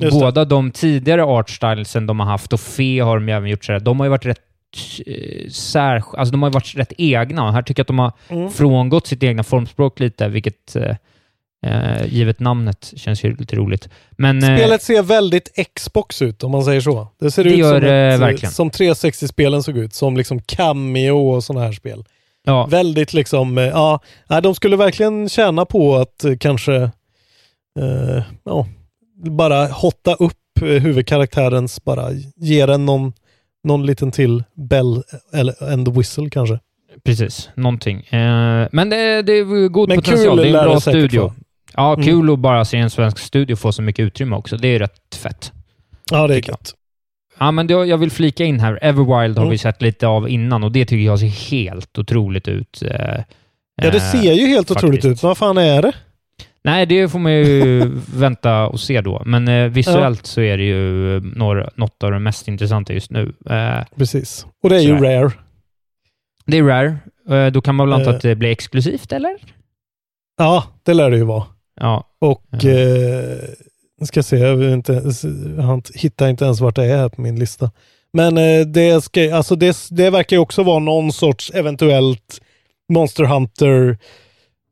Just det. Båda de tidigare artstylesen de har haft och Fe har de ju även gjort sådär. De har ju varit rätt eh, sär, alltså de har varit rätt egna. Här tycker jag att de har Mm. frångått sitt egna formspråk lite, vilket eh, eh, givet namnet känns ju lite roligt. Men, eh, Spelet ser väldigt Xbox ut om man säger så. Det ser Det ut gör som, det ett, verkligen. som 360-spelen såg ut. Som liksom Cameo och sådana här spel. ja, Väldigt liksom, ja, de skulle verkligen tjäna på att kanske eh, ja, bara hotta upp eh, huvudkaraktärens, bara ge den någon, någon liten till bell eller and the whistle kanske. precis. Någonting. Eh, men det, det är god Men potential. kul Det är en bra studio. vara. Ja, Mm. kul att bara se en svensk studio få så mycket utrymme också. Det är rätt fett. Ja, det är gött. Ja, men jag vill flika in här. Everwild har Mm. vi sett lite av innan och det tycker jag ser helt otroligt ut. Eh, Ja, det eh, ser ju helt otroligt faktiskt. ut. Vad fan är det? Nej, det får man ju vänta och se då. Men eh, visuellt så är det ju eh, några, något av det mest intressanta just nu. Eh, Precis. Och det är ju Sådär. rare. det är Rare. Eh, då kan man väl anta Eh. att det blir exklusivt, eller? Ja, det lär det ju vara. Ja. Och Ja. eh, ska se, jag, vill inte, jag hittar inte ens vart det är på min lista. Men det, ska, alltså det, det verkar ju också vara någon sorts eventuellt Monster Hunter,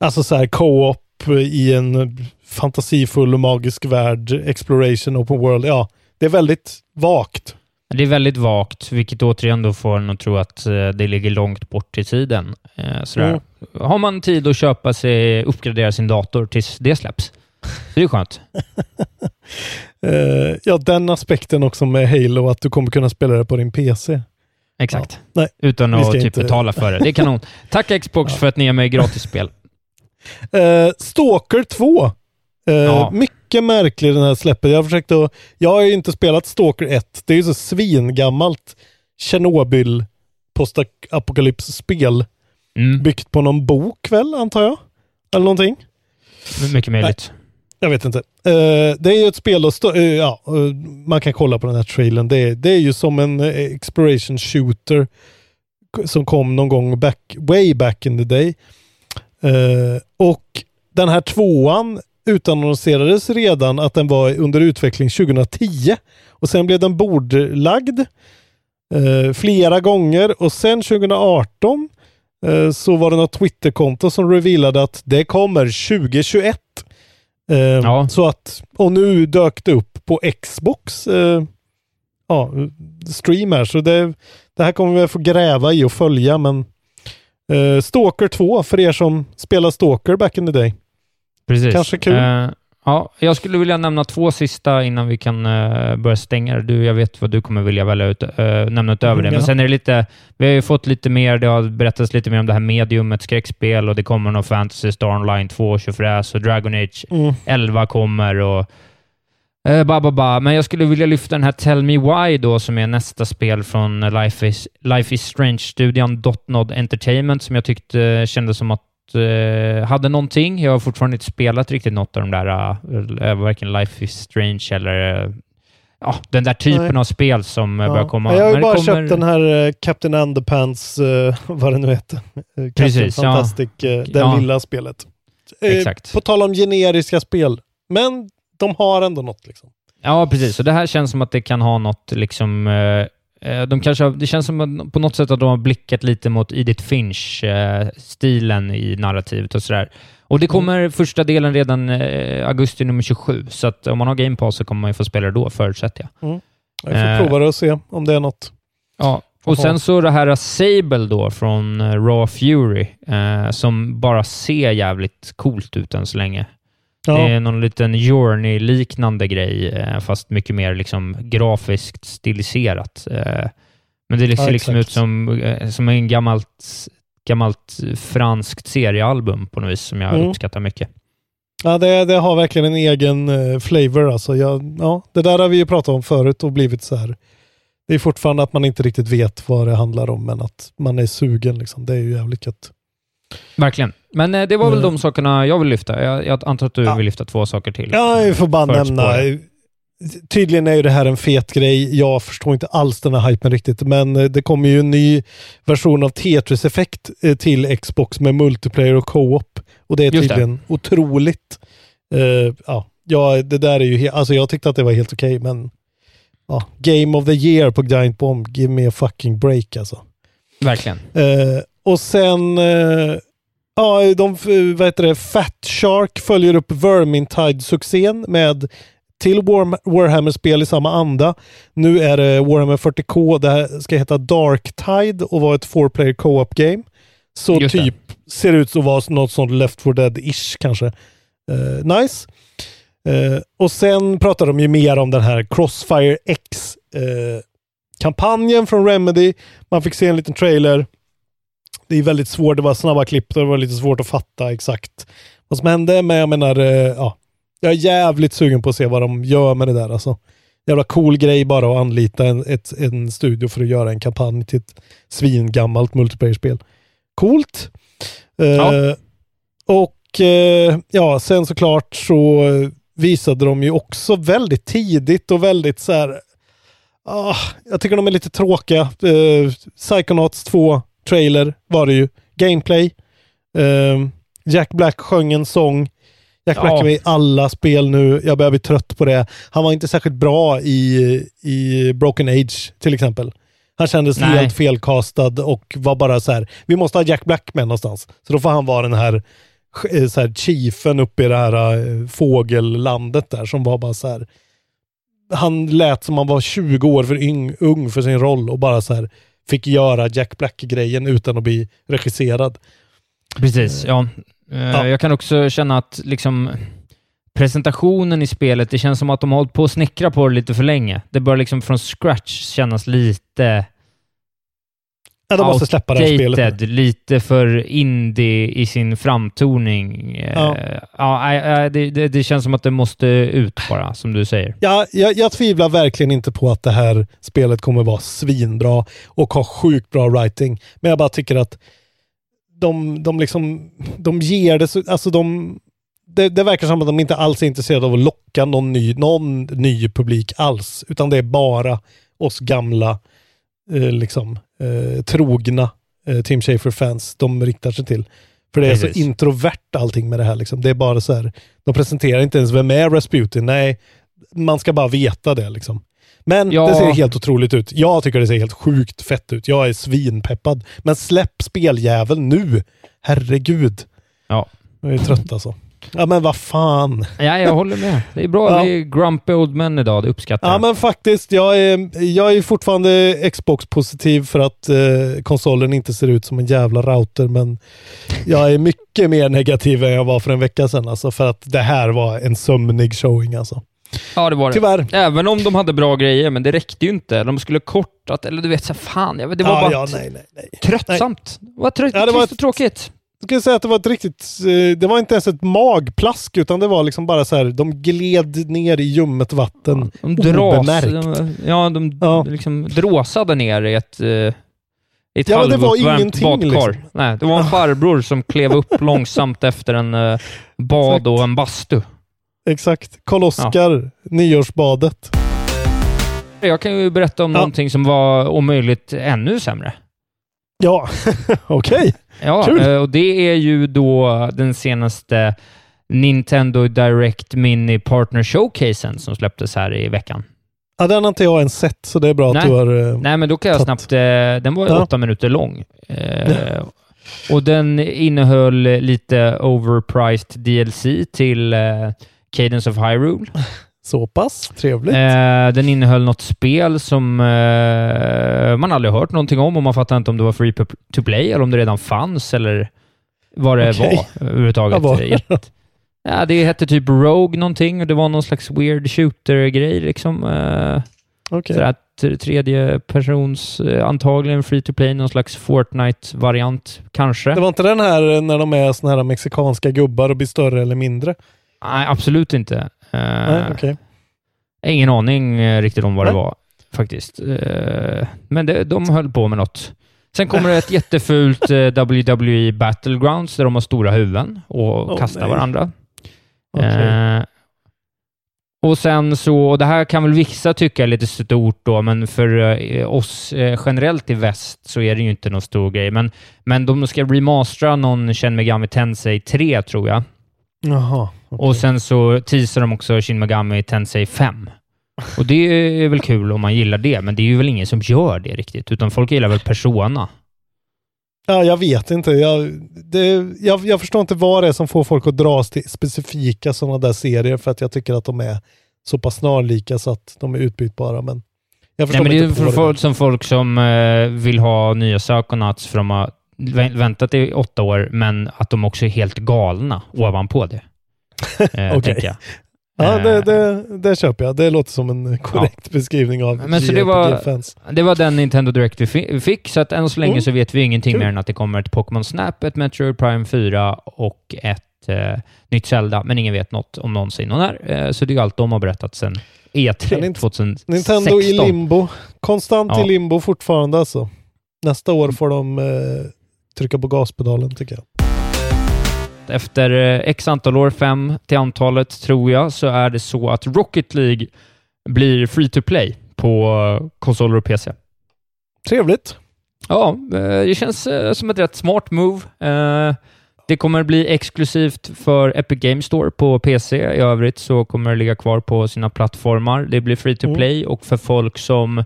alltså så här co-op i en fantasifull och magisk värld, exploration, open world. Ja, det är väldigt vagt. Det är väldigt vagt, vilket återigen då får en att tro att eh, det ligger långt bort i tiden. Eh, sådär. Mm. Har man tid att köpa sig, uppgradera sin dator tills det släpps. Det är skönt. Eh, ja, den aspekten också med Halo, att du kommer kunna spela det på din PC. Exakt. Ja. Nej, Utan att typ inte- betala för det. Det är kanon. Tack Xbox för att ni ger mig gratisspel. Eh, Stalker 2. Eh, Ja. Mycket märklig den här släppet. Jag har försökt att... Jag har ju inte spelat Stalker 1. Det är ju så svingammalt Tjernobyl postapokalypsspel. Mm. Byggt på någon bok väl, antar jag? Eller någonting. Mycket möjligt. Jag vet inte. Eh, det är ju ett spel och eh, ja, eh, man kan kolla på den här trailern. Det, är- det är ju som en exploration shooter som kom någon gång back, way back in the day. Och den här tvåan utannonserades redan att den var under utveckling 2010 och sen blev den bordlagd eh, flera gånger och sen 2018 eh, så var det något Twitterkonto som revealade att det kommer 2021. Eh, Ja. Så att, och nu dök det upp på Xbox eh, ja, stream här, så det, det här kommer vi få gräva i och följa, men eh, Stalker 2 för er som spelar Stalker back in the day. Precis. Kanske kul. Eh, ja, jag skulle vilja nämna två sista innan vi kan eh, börja stänga du, Jag vet vad du kommer vilja välja ut, nämna utöver Mm, det. Men ja. sen är det lite, vi har ju fått lite mer, det har berättats lite mer om det här mediumet, skräckspel och det kommer någon Fantasy Star Online 2, tjofräs och Dragon Age Mm. 11 kommer och eh, ba, ba, ba. Men jag skulle vilja lyfta den här Tell Me Why då, som är nästa spel från Life is, Life is Strange-studion Dotnod Entertainment, som jag tyckte kändes som att eh, hade någonting. Jag har fortfarande inte spelat riktigt något av de där, uh, varken Life is Strange eller eh, ja, den där typen Nej. av spel som ja. börjar komma. Jag har ju bara kommer- köpt den här eh, Captain Underpants, vad det nu heter. Captain Precis, ja. Fantastic, eh, det Ja. lilla spelet. Eh, Exakt. På tal om generiska spel, men de har ändå något liksom. Ja, precis. Och det här känns som att det kan ha något liksom... eh, eh, De kanske har, det känns som att på något sätt att de har blickat lite mot Edith Finch-stilen i narrativet och sådär. Och det kommer första delen redan eh, augusti nummer 27, så att om man har Game Pass så kommer man ju få spela det då, förutsätter jag. Jag får Eh. prova det och se om det är något. Ja, och sen så det här Sable då från eh, Raw Fury, eh, som bara ser jävligt coolt ut än så länge. Ja. Det är någon liten Journey-liknande grej, eh, fast mycket mer liksom grafiskt stiliserat. Eh, Men det ser Ja, liksom ut som, eh, som en gammalt, gammalt franskt seriealbum på något vis, som jag Mm. uppskattar mycket. Ja, det, det har verkligen en egen flavor. Alltså. Jag, ja, det där har vi ju pratat om förut och blivit så här. Det är fortfarande att man inte riktigt vet vad det handlar om, men att man är sugen. Liksom. Det är ju jävligt gött. Verkligen. Men eh, det var väl Mm. de sakerna jag vill lyfta. Jag, jag antar att du Ja. vill lyfta två saker till. Ja, jag får bara nämna. Tydligen är ju det här en fet grej. Jag förstår inte alls den här hypen riktigt, men eh, det kommer ju en ny version av Tetris Effect eh, till Xbox med multiplayer och co-op. Och det är Just det. tydligen otroligt. Eh, ja, ja, det där är ju alltså jag tyckte att det var helt okej, men ja, Game of the year på Giant Bomb, give me a fucking break alltså. Verkligen. Eh, och sen, eh, ja, de, vad heter det, Fat Shark följer upp Vermintide-succén med till War, Warhammer-spel i samma anda. Nu är det Warhammer 40K, det här ska heta Dark Tide och vara ett four player co-op game. Så Just det. typ ser ut att vara något sånt Left 4 Dead-ish kanske. Eh, nice. Eh, och sen pratar de ju mer om den här Crossfire X eh, kampanjen från Remedy. Man fick se en liten trailer. Det är väldigt svårt, det var snabba klipp och det var lite svårt att fatta exakt vad som hände. Men jag menar, eh, ja. Jag är jävligt sugen på att se vad de gör med det där. Alltså, jävla cool grej bara att anlita en, ett, en studio för att göra en kampanj till ett svingammalt multiplayer-spel. Coolt. Eh, Ja. Och eh, ja, sen såklart så eh, visade de ju också väldigt tidigt och väldigt så här. Ah, jag tycker de är lite tråkiga. Eh, Psychonauts 2 trailer var det ju. Gameplay. Eh, Jack Black sjöng en sång. Jack Ja. Black är med i alla spel nu. Jag börjar bli trött på det. Han var inte särskilt bra i, i Broken Age till exempel. Han kändes Nej. helt felkastad och var bara så här. Vi måste ha Jack Black med någonstans. Så då får han vara den här, eh, så här chiefen uppe i det här eh, fågellandet där som var bara så här. Han lät som han var 20 år för yng, ung för sin roll och bara så här fick göra Jack Black-grejen utan att bli regisserad. Precis, ja. Eh, Ja. Jag kan också känna att liksom presentationen i spelet, det känns som att de har hållit på att snickra på det lite för länge. Det bör liksom från scratch kännas lite Ja, de måste släppa det här spelet. lite för indie i sin framtoning. Ja. Ja. Ja, nej, det, det, det känns som att det måste ut bara, som du säger. Ja, jag, jag tvivlar verkligen inte på att det här spelet kommer vara svinbra och ha sjukt bra writing. Men jag bara tycker att de, de liksom, de ger det så, alltså de, det, det verkar som att de inte alls är intresserade av att locka någon ny, någon ny publik alls. Utan det är bara oss gamla, eh, liksom, eh, trogna eh, Tim Schafer-fans de riktar sig till. För det är Precis. så introvert allting med det här. Liksom. Det är bara så här, de presenterar inte ens vem är Rasputin. Nej, man ska bara veta det liksom. Men Ja. det ser helt otroligt ut. Jag tycker det ser helt sjukt fett ut. Jag är svinpeppad. Men släpp speljäveln nu! Herregud. Ja. Jag är trött alltså. Ja men vad fan. Ja, jag håller med. Det är bra. Ja. Vi är grumpy old men idag. Det uppskattar Ja jag. men faktiskt, jag är, jag är fortfarande Xbox-positiv för att eh, konsolen inte ser ut som en jävla router. Men jag är mycket mer negativ än jag var för en vecka sedan. Alltså, för att det här var en sömnig showing alltså. Ja, det var det. Tyvärr. Även om de hade bra grejer, men det räckte ju inte. De skulle kortat, eller du vet, så fan. Det var ja, bara ja, nej, nej, nej. tröttsamt. Det var trött, Ja, det var och tråkigt. Jag skulle säga att det var ett riktigt, eh, det var inte ens ett magplask utan det var liksom bara så här, de gled ner i ljummet vatten. De dras, de, ja, de Ja. liksom dråsade ner i ett, eh, i ett Ja, det var ingenting, badkar. liksom. Nej, det var en farbror som klev upp långsamt efter en eh, bad Exakt. och en bastu. Exakt. Karl-Oskar, nyårsbadet. Jag kan ju berätta om Ja. någonting som var om möjligt ännu sämre. Ja, okej. Ja, Kul. eh, och det är ju då den senaste Nintendo Direct Mini Partner Showcasen som släpptes här i veckan. Ja, den har inte jag ens sett så det är bra Nej. att du har... eh, Nej, men då kan jag snabbt... Eh, den var Ja. åtta minuter lång. Eh, och den innehöll lite overpriced DLC till eh, Cadence of Hyrule. Så pass trevligt. Eh, den innehöll något spel som eh, man aldrig hört någonting om och man fattar inte om det var free to play eller om det redan fanns eller vad det Okej. var överhuvudtaget. Var Ja, det hette typ Rogue någonting och det var någon slags weird shooter-grej liksom. Eh. Sådär t- tredje persons, eh, antagligen free to play, någon slags Fortnite-variant kanske. Det var inte den här eh, när de är såna här mexikanska gubbar och blir större eller mindre? Nej, absolut inte. Eh, Nej, okej. Ingen aning eh, riktigt om vad Nej. det var faktiskt. Eh, men det, de höll på med något. Sen kommer det ett jättefult eh, WWE Battlegrounds där de har stora huvuden och Åh, kastar nej. varandra. Okej. Eh, och sen så, och det här kan väl vissa tycka är lite stort då, men för eh, oss eh, generellt i väst så är det ju inte någon stor grej. Men, men de ska remastera någon Shin Megami Tensei 3 tror jag. Jaha. okej. Och sen så teasar de också Shin Megami Tensei 5. Och det är väl kul om man gillar det, men det är ju väl ingen som gör det riktigt, utan folk gillar väl Persona. Ja, jag vet inte. Jag, det, jag, jag förstår inte vad det är som får folk att dras till specifika sådana där serier för att jag tycker att de är så pass snarlika så att de är utbytbara. Men jag Nej, förstår men det är för folk, som folk som eh, vill ha nya Psychonauts för de har väntat i åtta år, men att de också är helt galna ovanpå det. Eh, jag. Ja, Eh, det, det, det köper jag. Det låter som en korrekt beskrivning av Men så det var- JRPG-fans. Det var den Nintendo Direct vi fi- fick, så att än så länge Mm. så vet vi ingenting Kul. mer än att det kommer ett Pokémon Snap, ett Metroid Prime 4 och ett eh, nytt Zelda, men ingen vet något om någonsin och när. Eh, så det är allt de har berättat sedan E3 Men Nint- 2016. Nintendo i limbo. Konstant Ja. i limbo fortfarande alltså. Nästa år får de eh, trycka på gaspedalen tycker jag. Efter eh, x antal år, fem till antalet tror jag, så är det så att Rocket League blir free to play på eh, konsoler och PC. Trevligt. Ja, eh, det känns som ett rätt smart move. Det kommer bli exklusivt för Epic Games Store på PC. I övrigt så kommer det ligga kvar på sina plattformar. Det blir free to Mm. play och för folk som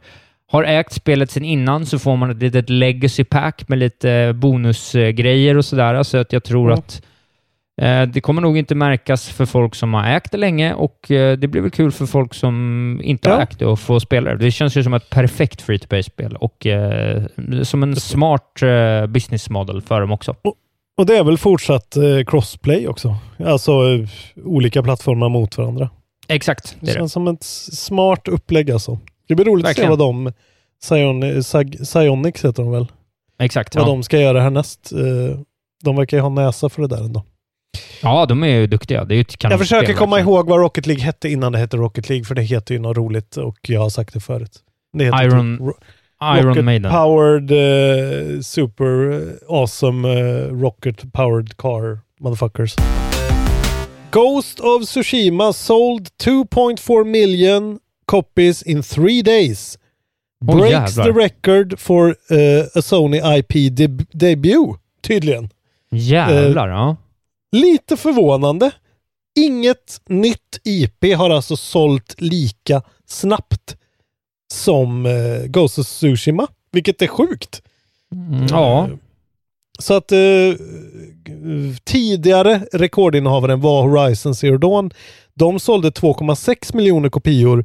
har ägt spelet sedan innan så får man ett litet legacy pack med lite bonusgrejer och sådär. Så att jag tror Ja. att eh, det kommer nog inte märkas för folk som har ägt det länge och eh, det blir väl kul för folk som inte har Ja. ägt det och få spela det. Det känns ju som ett perfekt free to play-spel och eh, som en smart eh, business model för dem också. Och det är väl fortsatt eh, crossplay också. Alltså eh, olika plattformar mot varandra. Exakt, Det det är det. känns som ett smart upplägg alltså. Det blir roligt Verkligen. att se vad de, Sag- Psyonix heter de väl, Exakt. vad Ja. de ska göra härnäst. Eh, de verkar ju ha näsa för det där ändå. ja, de är ju duktiga. Det är ett Jag försöker komma verkligen. ihåg vad Rocket League hette innan det hette Rocket League, för det heter ju något roligt och jag har sagt det förut. Det Iron- typ Ro- Iron Rocket Maiden. Powered eh, Super eh, Awesome eh, Rocket Powered Car Motherfuckers. Ghost of Tsushima sold 2.4 million copies in three days. Breaks jävlar. the record for eh, a Sony IP deb- debut, tydligen. Jävlar, ja. Lite förvånande. Inget nytt IP har alltså sålt lika snabbt som eh, Ghost of Tsushima, vilket är sjukt. Mm, ja. Så att eh, tidigare rekordinnehavaren var Horizon Zero Dawn. De sålde 2,6 miljoner kopior.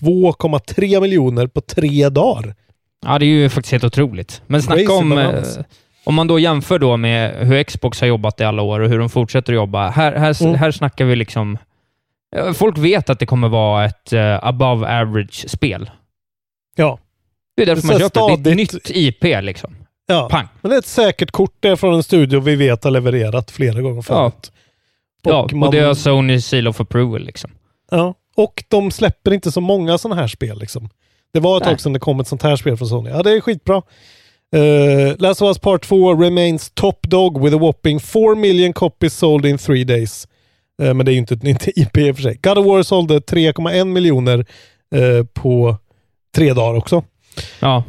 2,3 miljoner på tre dagar. Ja, det är ju faktiskt helt otroligt. Men snacka om... eh, Om man då jämför då med hur Xbox har jobbat i alla år och hur de fortsätter att jobba. Här, här, Mm. här snackar vi liksom... eh, Folk vet att det kommer vara ett eh, above average-spel. Ja. Det är därför Så man köper det. Det är ett stadigt- nytt IP liksom. ja. Pang. Men det är ett säkert kort det är från en studio vi vet har levererat flera gånger förut. Ja, Och man- och det har Sony Seal of Approval liksom. Ja. Och de släpper inte så många sådana här spel. Liksom. Det var ett Nej. tag sedan det kom ett sånt här spel från Sony. Ja, det är skitbra. Uh, Last of Us Part 2 remains top dog with a whopping 4 million copies sold in three days. Eh, men det är ju inte ett nytt IP i och för sig. God of War sålde 3,1 miljoner eh, på tre dagar också. Ja,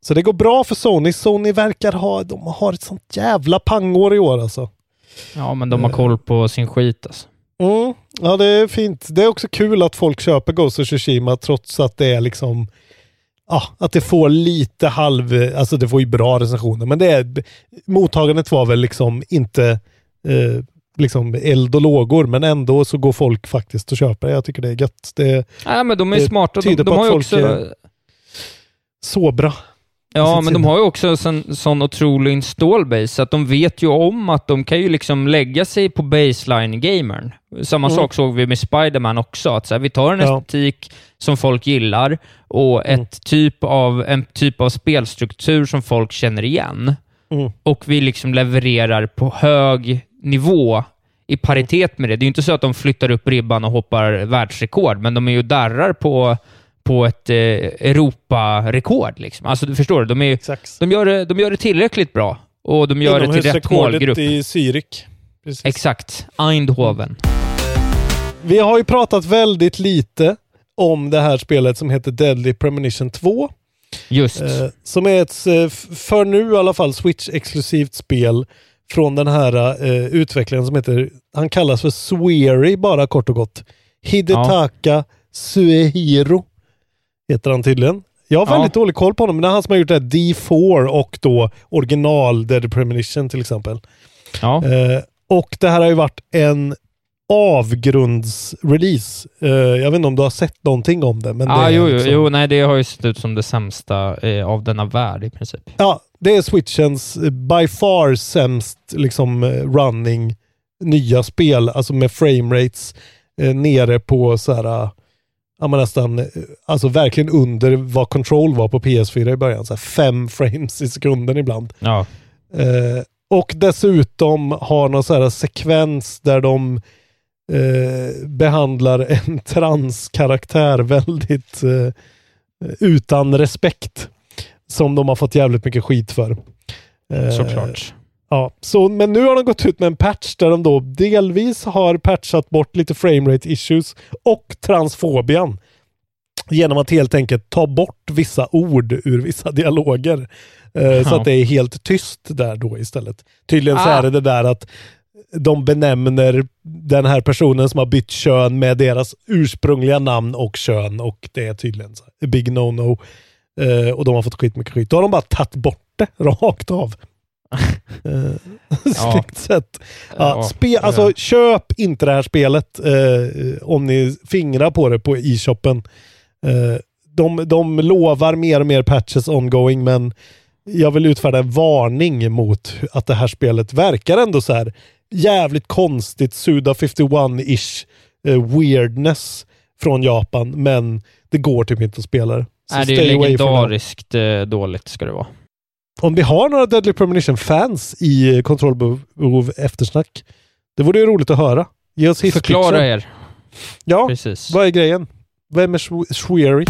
Så det går bra för Sony. Sony verkar ha, de har ett sånt jävla pangår i år alltså. ja men de har koll på sin skit alltså. Mm, ja, det är fint. Det är också kul att folk köper Ghost of Tsushima trots att det är liksom Ja, att det får lite halv, alltså det får ju bra recensioner, men det är, mottagandet var väl liksom inte eh, liksom eld och lågor, men ändå så går folk faktiskt och köper det. Jag tycker det är gött. Det Nej, men de är Det smarta. De, tyder de på har att ju folk också... är- så bra. Ja, men de har ju också en sån, otrolig installbase, att de vet ju om att de kan ju liksom lägga sig på baseline-gamern. Samma Mm. sak såg vi med Spider-Man också, att så här, vi tar en Ja. estetik som folk gillar och Mm. ett typ av, en typ av spelstruktur som folk känner igen. Mm. Och vi liksom levererar på hög nivå i paritet med det. Det är ju inte så att de flyttar upp ribban och hoppar världsrekord, men de är ju darrar på, på ett eh, Europa-rekord. Liksom. Alltså, du förstår, de, är, Exakt. de, gör det, de gör det tillräckligt bra och de gör det till rätt målgrupp. i Zürich. Precis. Exakt. Eindhoven. Vi har ju pratat väldigt lite om det här spelet som heter Deadly Premonition 2. Just. Eh, som är ett, eh, för nu i alla fall, Switch-exklusivt spel från den här eh, utvecklaren som heter, han kallas för Swery bara kort och gott. Hidetaka Suehiro heter han tydligen. Jag har Ja. väldigt dålig koll på honom, men det är han som har gjort det här D4 och då original Deadly Premonition till exempel. ja. Eh, och det här har ju varit en avgrundsrelease. Eh, jag vet inte om du har sett någonting om det. Men ah, det jo, liksom- jo, nej, det har ju sett ut som det sämsta eh, av denna värld i princip. Ja, det är Switchens eh, by far sämst liksom eh, running nya spel, alltså med framerates eh, nere på så här, ja men nästan, eh, alltså verkligen under vad Control var på PS4 i början. Så här fem frames i sekunden ibland. Ja. Eh, och dessutom har någon så här sekvens där de eh, behandlar en transkaraktär väldigt eh, utan respekt. Som de har fått jävligt mycket skit för. Eh, Såklart. Ja, så, men nu har de gått ut med en patch där de då delvis har patchat bort lite framerate issues och transfobian. Genom att helt enkelt ta bort vissa ord ur vissa dialoger. Eh, Så Ja. att det är helt tyst där då istället. Tydligen så Ah. är det det där att de benämner den här personen som har bytt kön med deras ursprungliga namn och kön och det är tydligen så big no-no. Eh, och de har fått skitmycket skit. Då har de bara tagit bort det rakt av. Eh. Snyggt sett. Ja, Ja, spe, alltså, ja. köp inte det här spelet eh, om ni fingrar på det på e-shoppen. Eh, de, de lovar mer och mer patches ongoing, men jag vill utfärda en varning mot att det här spelet verkar ändå så här jävligt konstigt Suda 51-ish eh, weirdness från Japan, men det går typ inte att spela det. Så Nej, det är legendariskt eh, dåligt ska det vara. Om vi har några Deadly Premonition-fans i kontrollbehov eftersnack, det vore ju roligt att höra. Ge oss. Förklara er. Ja, Precis. vad är grejen? Vem är Shweary?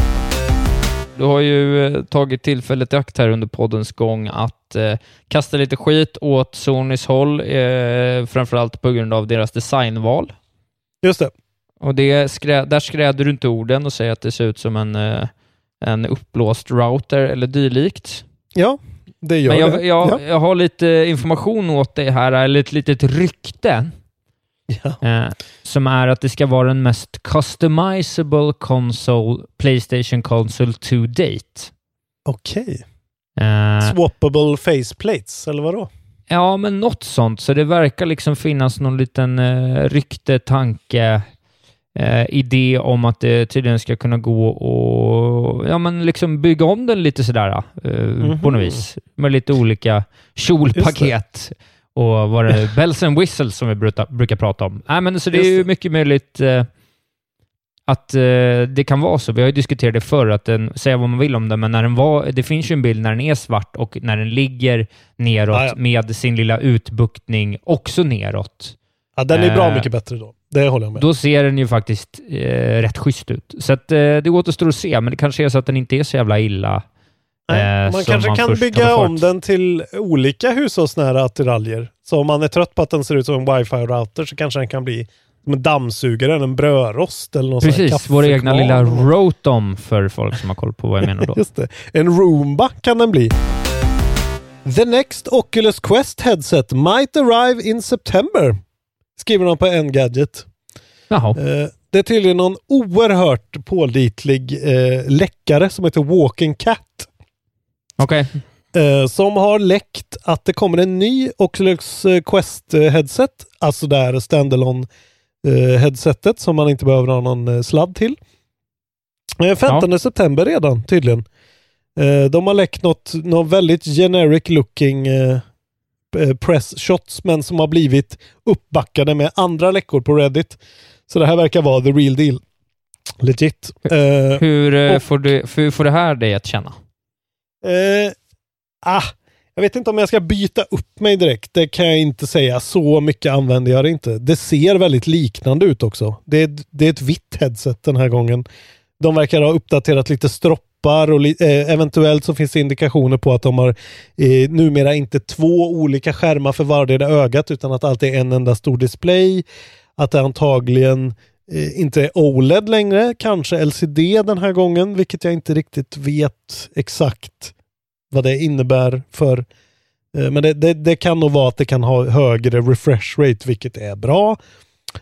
Du har ju eh, tagit tillfället i akt här under poddens gång att eh, kasta lite skit åt Sonys håll, eh, framförallt på grund av deras designval. Just det. Och det skrä, där skräder du inte orden och säger att det ser ut som en, eh, en uppblåst router eller dylikt. Ja, det gör Men jag, det. jag, ja. jag har lite information åt dig här, eller ett litet rykte. Ja. Eh, som är att det ska vara den mest customizable console, Playstation console to date. Okej. Eh, Swappable faceplates, eller vadå? Ja, men något sånt. Så det verkar liksom finnas någon liten eh, rykte, tanke, eh, idé om att det tydligen ska kunna gå och ja, men liksom bygga om den lite sådär eh, på något vis. Med lite olika kjolpaket och vad det är, bells and whistles som vi brukar, brukar prata om. Nej, men så det är ju mycket möjligt eh, att eh, det kan vara så. Vi har ju diskuterat det förr, att den, säga vad man vill om den, men när den var, det finns ju en bild när den är svart och när den ligger neråt Ja, ja. med sin lilla utbuktning också neråt. Ja, den är bra Eh, mycket bättre då. Det håller jag med. Då ser den ju faktiskt eh, rätt schysst ut. Så att, eh, det återstår att se, men det kanske är så att den inte är så jävla illa. Nej, eh, man kanske man kan bygga om den till olika hushållsnära attiraljer. Så om man är trött på att den ser ut som en wifi-router så kanske den kan bli som en dammsugare eller en brödrost eller något Precis, vår egna lilla. Rotom för folk som har koll på vad jag menar då. Just det. En Roomba kan den bli. The next Oculus Quest headset might arrive in September. Skriver de på Engadget. Jaha. Eh, det är tydligen någon oerhört pålitlig eh, läckare som heter Walking Cat. Okej. Eh, som har läckt att det kommer en ny Oculus Quest eh, headset. Alltså det här standalone eh, headsetet som man inte behöver ha någon eh, sladd till. Eh, 15 september redan tydligen. De har läckt något, något väldigt generic looking press shots men som har blivit uppbackade med andra läckor på Reddit. Så det här verkar vara the real deal. Legit. Eh, Hur, eh, och- får du, hur får det här dig att känna? Eh, ah, jag vet inte om jag ska byta upp mig direkt. Det kan jag inte säga. Så mycket använder jag det inte. Det ser väldigt liknande ut också. Det är, det är ett vitt headset den här gången. De verkar ha uppdaterat lite stroppar och eh, eventuellt så finns det indikationer på att de har eh, numera inte två olika skärmar för vardera ögat utan att allt är en enda stor display. Att det antagligen eh, inte är OLED längre, kanske LCD den här gången, vilket jag inte riktigt vet exakt vad det innebär för eh, men det, det, det kan nog vara att det kan ha högre refresh rate, vilket är bra.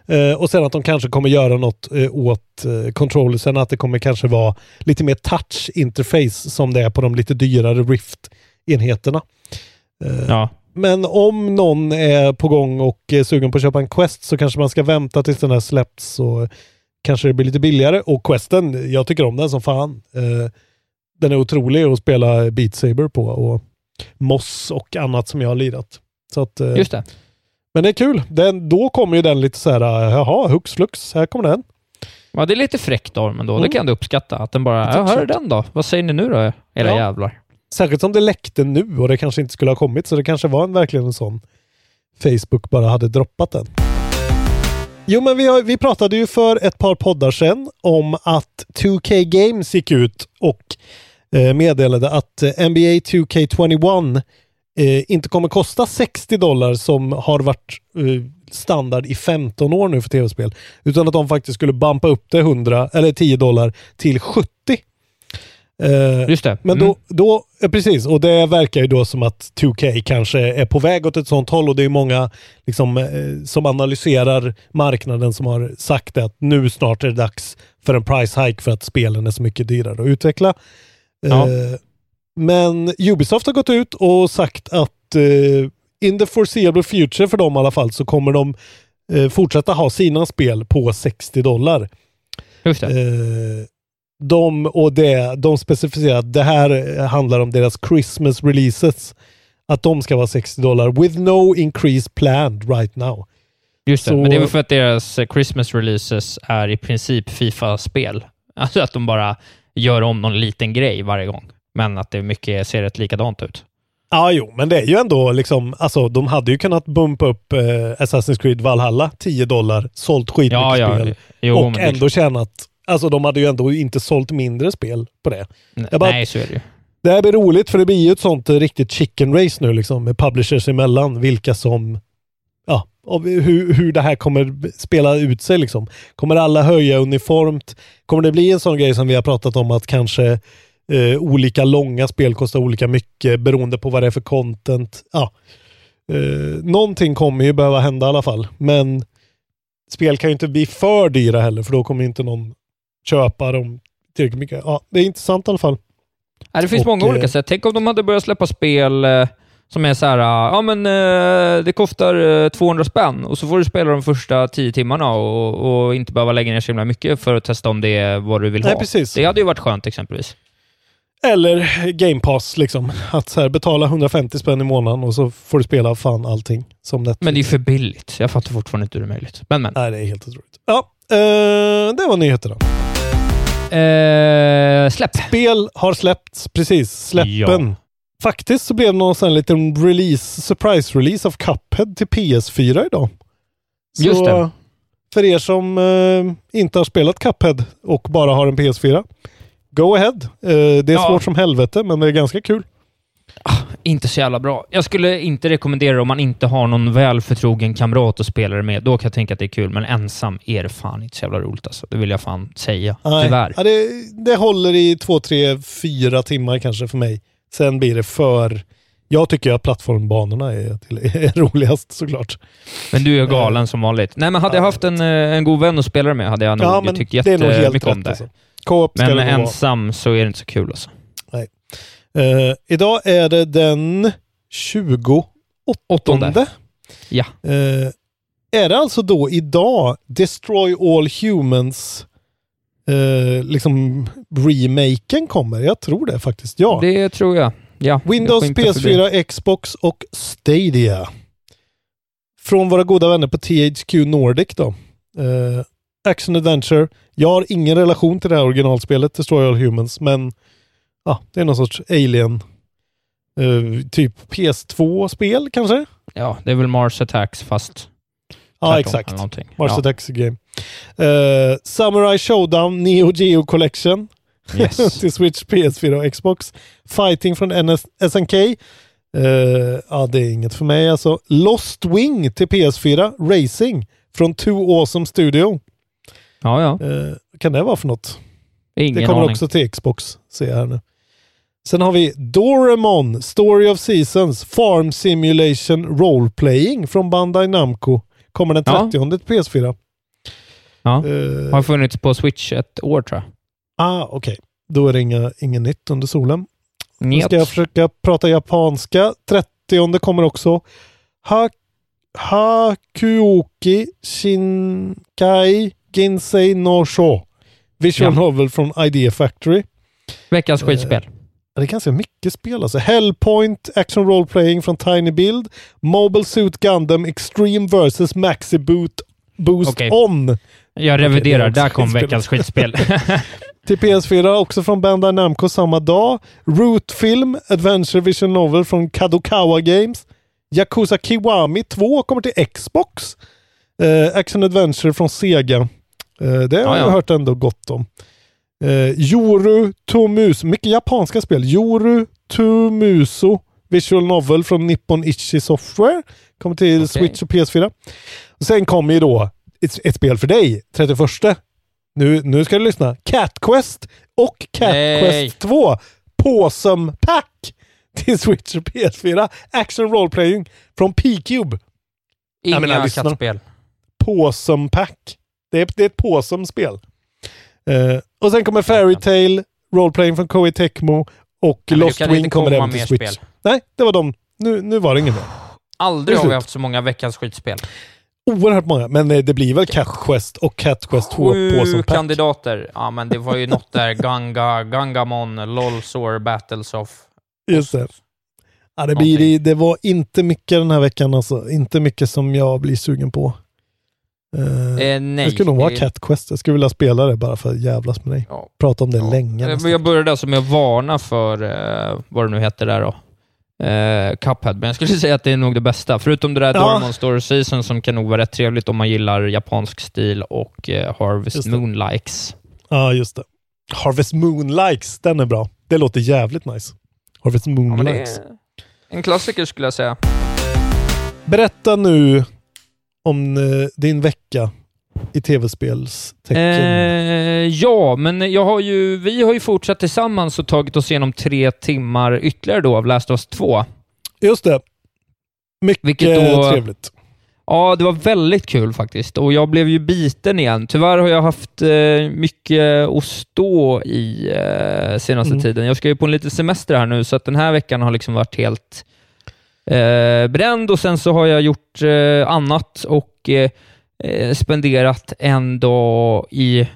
Eh, och sen att de kanske kommer göra något eh, åt eh, controllersen, att det kommer kanske vara lite mer touch interface som det är på de lite dyrare Rift-enheterna. Eh, Ja. men om någon är på gång och är sugen på att köpa en Quest så kanske man ska vänta tills den här släppts så kanske det blir lite billigare. Och Questen, jag tycker om den som fan. Eh, den är otrolig att spela Beat Saber på och Moss och annat som jag har lirat. Så att, eh, Just det. Men det är kul. Den, då kommer ju den lite så här, jaha, hux flux, här kommer den. Ja, det är lite fräckt av dem ändå. Det Mm. kan jag ändå uppskatta. Att den bara, ja, här är den då. Vad säger ni nu då, era Ja. jävlar? Särskilt som det läckte nu och det kanske inte skulle ha kommit så det kanske var en, verkligen en sån Facebook bara hade droppat den. Jo men vi, har, vi pratade ju för ett par poddar sedan om att 2K Games gick ut och eh, meddelade att eh, NBA 2K21 eh, inte kommer kosta 60 dollar som har varit eh, standard i 15 år nu för tv-spel. Utan att de faktiskt skulle bumpa upp det 100 eller 10 dollar till 70. Eh, Just det. men Mm. då, då, eh, precis, och det verkar ju då som att 2K kanske är på väg åt ett sånt håll och det är många liksom, eh, som analyserar marknaden som har sagt att nu snart är det dags för en price hike för att spelen är så mycket dyrare att utveckla. Ja. Men Ubisoft har gått ut och sagt att att eh, in the foreseeable future för dem i alla fall så kommer de eh, fortsätta ha sina spel på 60 dollar. Just det. Eh, de, och det, de specificerar att det här handlar om deras Christmas releases. Att de ska vara 60 dollar with no increase planned right now. Just det, så- men det är väl för att deras eh, Christmas releases är i princip Fifa-spel. Alltså att de bara gör om någon liten grej varje gång. Men att det mycket ser rätt likadant ut. Ja, jo, men det är ju ändå liksom, alltså de hade ju kunnat bumpa upp eh, Assassin's Creed Valhalla 10 dollar, sålt skitmycket Ja, ja. spel Jo, och men det- ändå tjänat, alltså de hade ju ändå inte sålt mindre spel på det. N- Jag bara- Nej, så är det ju. Det här blir roligt för det blir ju ett sånt riktigt chicken race nu liksom med publishers emellan, vilka som, ja, och hur, hur det här kommer spela ut sig liksom. Kommer alla höja uniformt? Kommer det bli en sån grej som vi har pratat om att kanske eh, olika långa spel kostar olika mycket beroende på vad det är för content? Ja. Eh, någonting kommer ju behöva hända i alla fall, men spel kan ju inte bli för dyra heller för då kommer inte någon köpa dem tillräckligt mycket. Ja, det är intressant i alla fall. Ja, det finns Och, många eh, olika sätt. Tänk om de hade börjat släppa spel eh, som är så här, ah, ja men eh, det kostar eh, 200 spänn och så får du spela de första 10 timmarna och, och inte behöva lägga ner så himla mycket för att testa om det är vad du vill Nej, ha. precis. Det hade ju varit skönt exempelvis. Eller Game Pass liksom. Att så här, betala 150 spänn i månaden och så får du spela fan allting. Som Netflix. Men det är för billigt. Jag fattar fortfarande inte hur det är möjligt. Men men. Nej, det är helt otroligt. Ja, eh, det var nyheterna. Eh, släpp. Spel har släppts, precis. Släppen. Ja. Faktiskt så blev det någon sån liten release, surprise release av Cuphead till PS4 idag. Så Just det. för er som eh, inte har spelat Cuphead och bara har en PS4, go ahead. Eh, det är Ja. svårt som helvete, men det är ganska kul. Inte så jävla bra. Jag skulle inte rekommendera det om man inte har någon väl förtrogen kamrat att spela det med. Då kan jag tänka att det är kul, men ensam är det fan inte så jävla roligt alltså. Det vill jag fan säga. Nej. Tyvärr. Ja, det, det håller i två, tre, fyra timmar kanske för mig. Sen blir det för... Jag tycker att plattformbanorna är, till, är roligast såklart. Men du är galen som vanligt. Nej, men hade jag haft en, eh, en god vän att spela med hade jag nog Ja, tyckt jättemycket om det. Alltså. Co-op ska Men det vara. ensam så är det inte så kul alltså. Eh, idag är det den 28. Åttonde. Ja. Eh, är det alltså då idag Destroy All Humans eh, liksom remaken kommer? Jag tror det faktiskt. Ja. Det tror jag. Ja, Windows, det skymtar förbi. PS4, Xbox och Stadia. Från våra goda vänner på THQ Nordic då. Eh, Action Adventure. Jag har ingen relation till det här originalspelet, Destroy All Humans, men ja, det är någon sorts alien eh, typ PS2-spel kanske? Ja, det är väl Mars Attacks fast Ja, exakt. Mars ja. Attacks game. Eh, Samurai Showdown Neo Geo Collection. Yes. till Switch, PS4 och Xbox. Fighting från NS SNK. Eh, ja, det är inget för mig alltså. Lost Wing till PS4. Racing från Two Awesome Studio. Ja, ja. Eh, kan det vara för något? Ingen det kommer aning. också till Xbox, ser jag här nu. Sen har vi Doraemon, Story of Seasons, Farm Simulation Role Playing från Bandai Namco. Kommer den Ja. 30 till PS4. Ja. Eh, Har funnits på Switch ett år tror jag. Ah, okej. Då är det inga, inget nytt under solen. Nu Njet. ska jag försöka prata japanska. 30 kommer också. Ha, Hakuoki Shinkai Ginsei no Sho. Visual Ja. novel från Idea Factory. Veckans Eh, skitspel. Ja, Det är ganska mycket spel alltså. Hellpoint, Action Role Playing från Tiny Build, Mobile Suit Gundam Extreme vs Maxi Boot Boost Okej. On Jag reviderar. också Där kom skitspel. veckans skitspel. till PS4, också från Bandai Namco samma dag. Root Film, Adventure Vision Novel från Kadokawa Games. Yakuza Kiwami 2 kommer till Xbox. Eh, Action Adventure från Sega. Eh, det har Ja, jag ja. hört ändå gott om. Eh, Yoru Tomuso, mycket japanska spel. Yoru Tomuso Visual Novel från Nippon Ichi Software. Kommer till Okej. Switch och PS4. Och sen kommer ju då ett, ett spel för dig, 31. Nu, nu ska du lyssna. Cat Quest och Cat Nej. Quest 2. Påsum Pack till Switch och PS4. Action Role Playing från P-Cube. Inga kattspel. Påsum Pack. Det är, det är ett påsumspel. Eh, och sen kommer Fairy Tail, Role Playing från Koei Tecmo och du Lost Wing kommer även till Switch. spel. Nej, det var de Nu, nu var det inget mer. Aldrig Det har vi haft så många veckans skitspel. Oerhört många, men eh, det blir väl Cat Quest och Cat Quest 2 på som pack. kandidater. Ja, men det var ju något där. Ganga, Gangamon, LOLSOR, Battles of... Just det. Ja, det, blir, det var inte mycket den här veckan alltså. Inte mycket som jag blir sugen på. Eh, Eh, nej. det skulle nog vara Cat Quest. Jag skulle vilja spela det bara för att jävlas med dig. Ja. Prata om det länge. Eh, nästan. Jag började alltså med att varna för, eh, vad det nu heter där då, eh, Cuphead, men jag skulle säga att det är nog det bästa. Förutom det där Ja. Dormon Story Season som kan nog vara rätt trevligt om man gillar japansk stil och eh, Harvest. Moon likes. Ja, just det. Harvest Moon Likes, den är bra. Det låter jävligt nice. Harvest Moon Ja, Likes. en klassiker skulle jag säga. Berätta nu om eh, din vecka i tv-spelstecken. Eh, ja, men jag har ju, vi har ju fortsatt tillsammans och tagit oss igenom tre timmar ytterligare då av Last of Us 2. Just det. Mycket Vilket då- trevligt. Ja, det var väldigt kul faktiskt. Och jag blev ju biten igen. Tyvärr har jag haft eh, mycket att stå i eh, senaste Mm. tiden. Jag ska ju på en liten semester här nu, så att den här veckan har liksom varit helt eh, bränd och sen så har jag gjort eh, annat och eh, eh, spenderat en dag i,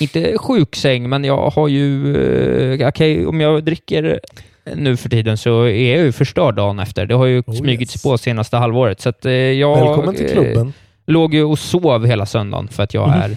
inte sjuksäng, men jag har ju, eh, okej, om jag dricker nu för tiden så är jag ju förstörd dagen efter. Det har ju Oh, smygits yes. på senaste halvåret. Så att, eh, jag Välkommen till eh, klubben. låg ju och sov hela söndagen för att jag Mhm. är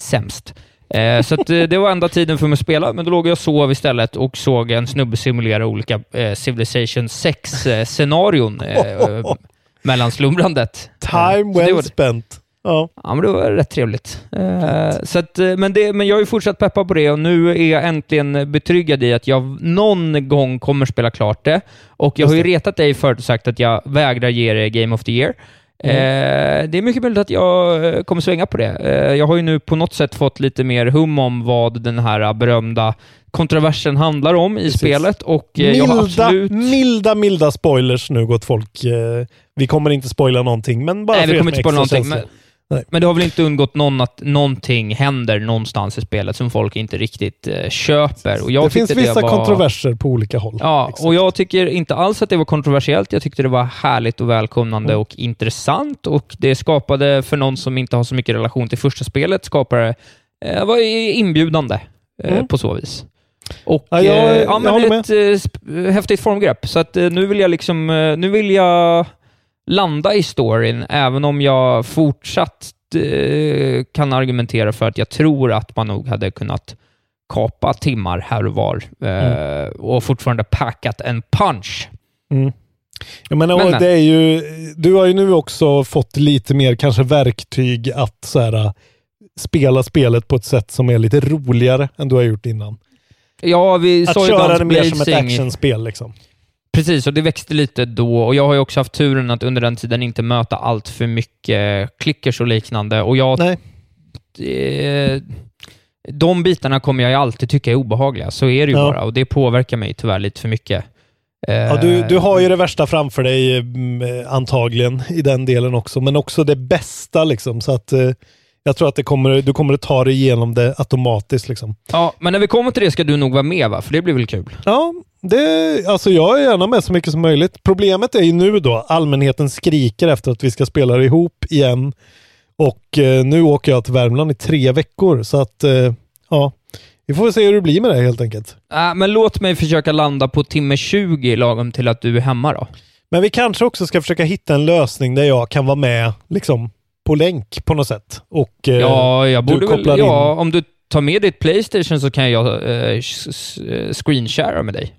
sämst. Eh, så att, eh, det var enda tiden för mig att spela, men då låg jag och sov istället och såg en snubbe simulera olika eh, Civilization 6-scenarion eh, mellan slumrandet. Time det well var- spent. Ja. Ja, men det var rätt trevligt. Eh, så att, eh, men, det, men jag har ju fortsatt peppa på det och nu är jag äntligen betryggad i att jag någon gång kommer spela klart det. Och jag har ju det. retat dig förut och sagt att jag vägrar ge det Game of the Year. Mm. Eh, det är mycket möjligt att jag eh, kommer svänga på det. Eh, jag har ju nu på något sätt fått lite mer hum om vad den här berömda kontroversen handlar om i Precis. spelet och eh, jag har Milda, absolut... milda, milda spoilers nu gott folk. Eh, Vi kommer inte spoila någonting, men bara Nej, för vi er kommer inte spoila någonting. Men. Nej. men det har väl inte undgått någon att någonting händer någonstans i spelet som folk inte riktigt eh, köper. Och jag det finns tyckte vissa var... kontroverser på olika håll. Ja, Exakt. och jag tycker inte alls att det var kontroversiellt. Jag tyckte det var härligt och välkomnande Mm. och intressant och det skapade, för någon som inte har så mycket relation till första spelet, skapade, eh, var inbjudande eh, Mm. på så vis. Och Ja, jag- eh, jag ja, men med. ett eh, sp- häftigt formgrepp. Så att eh, nu vill jag liksom, eh, nu vill jag landa i storyn, även om jag fortsatt eh, kan argumentera för att jag tror att man nog hade kunnat kapa timmar här och var eh, och fortfarande packat en punch. Mm. Menar, Men, men. det är ju, du har ju nu också fått lite mer kanske verktyg att så här, äh, spela spelet på ett sätt som är lite roligare än du har gjort innan. Ja, vi Att köra det mer som ett actionspel liksom. Precis, och det växte lite då. Och jag har ju också haft turen att under den tiden inte möta allt för mycket klickers och liknande. Och jag... Nej. Eh, de bitarna kommer jag ju alltid tycka är obehagliga. Så är det ju Ja. bara. Och det påverkar mig tyvärr lite för mycket. Ja, du, du har ju det värsta framför dig mm, eh, antagligen i den delen också, men också det bästa liksom. Så att eh, jag tror att det kommer, du kommer att ta dig igenom det automatiskt liksom. Ja, men när vi kommer till det ska du nog vara med, va? För det blir väl kul? Ja, det, alltså jag är gärna med så mycket som möjligt. Problemet är ju nu då, allmänheten skriker efter att vi ska spela det ihop igen. Och eh, nu åker jag till Värmland i tre veckor, så att eh, ja, vi får se hur det blir med det helt enkelt. Äh, men låt mig försöka landa på timme 20 lagom till att du är hemma då. Men vi kanske också ska försöka hitta en lösning där jag kan vara med liksom på länk på något sätt. Och eh, Ja, jag du borde väl... kopplar Ja, om du tar med ditt Playstation så kan jag eh, screenshara med dig.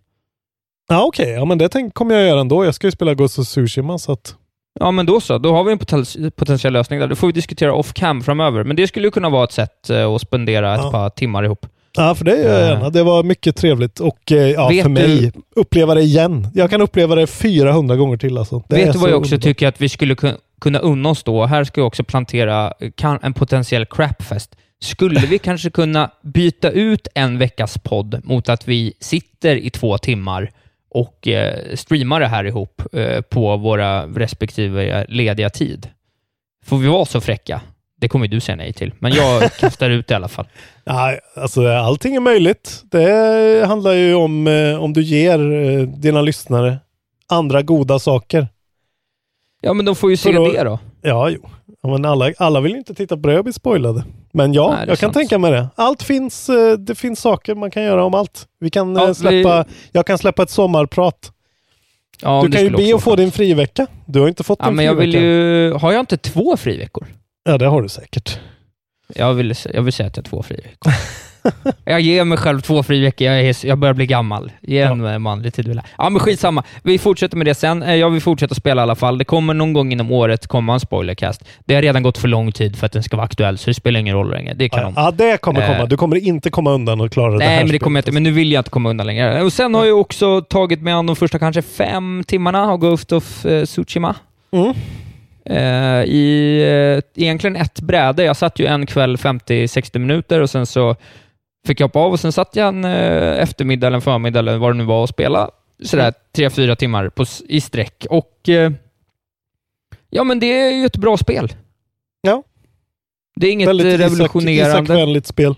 Ja, okej. Ja, men det tänk, kommer jag göra ändå. Jag ska ju spela Ghost of Tsushima, så att... Ja, men då så. Då har vi en poten- potentiell lösning där. Då får vi diskutera off-cam framöver. Men det skulle ju kunna vara ett sätt eh, att spendera ett Ja. par timmar ihop. Ja, för det gör jag Eh. gärna. Det var mycket trevligt och eh, ja, Vet för mig, du- uppleva det igen. Jag kan uppleva det 400 gånger till alltså. Det Vet du vad jag också underbart. tycker att vi skulle kun- kunna unna oss då? Här ska jag också plantera en potentiell crapfest. Skulle vi kanske kunna byta ut en veckas podd mot att vi sitter i två timmar och eh, streamar det här ihop eh, på våra respektive lediga tid? Får vi vara så fräcka? Det kommer du säga nej till, men jag kastar ut det i alla fall. Ja, alltså allting är möjligt. Det handlar ju om eh, om du ger eh, dina lyssnare andra goda saker. Ja, men de får ju se då- det då. Ja, jo. Men alla, alla vill ju inte titta på det och bli spoilade. Men ja, Nej, jag kan sant. tänka mig det. Allt finns, eh, det finns saker man kan göra om allt. Vi kan Ja, eh, släppa, vi- jag kan släppa ett sommarprat. Ja, du kan ju be att få din frivecka. Du har inte fått Ja, en men jag vill ju... Har jag inte två friveckor? Ja, det har du säkert. Jag vill, jag vill säga att jag har två friveckor. jag ger mig själv två friveckor, jag, är, jag börjar bli gammal. Ge en ja. manlig tid vill. Ja men skitsamma, vi fortsätter med det sen. Eh, Jag vill fortsätta spela i alla fall. Det kommer någon gång inom året komma en spoilercast. Det har redan gått för lång tid för att den ska vara aktuell, så det spelar ingen roll längre. Det kanon. Ja, ja, det kommer komma. Eh, Du kommer inte komma undan och klara det här Nej, men det spelet. kommer jag inte. Men nu vill jag inte komma undan längre. Och sen har jag också tagit mig an de första kanske fem timmarna av Ghost of eh, Tsushima. Mm. Eh, I eh, egentligen ett bräde. Jag satt ju en kväll 50-60 minuter och sen så fick jag hoppa av och sen satt jag en eh, eftermiddag eller en förmiddag eller vad det nu var och spela sådär tre, fyra timmar på, i sträck. Och eh, ja, men det är ju ett bra spel. Ja. Det är inget Väldigt eh, revolutionerande. Isak-vänligt spel.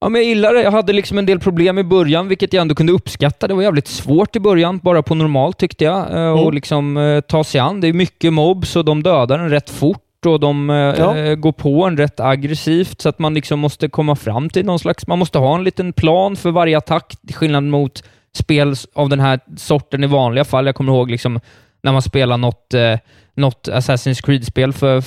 Ja, men jag gillar det. Jag hade liksom en del problem i början, vilket jag ändå kunde uppskatta. Det var jävligt svårt i början, bara på normalt tyckte jag, eh, och Mm. liksom eh, ta sig an. Det är mycket mobs och de dödar en rätt fort och de eh, Ja. eh, går på en rätt aggressivt, så att man liksom måste komma fram till någon slags... Man måste ha en liten plan för varje attack, till skillnad mot spel av den här sorten i vanliga fall. Jag kommer ihåg liksom när man spelade något, eh, något Assassin's Creed-spel för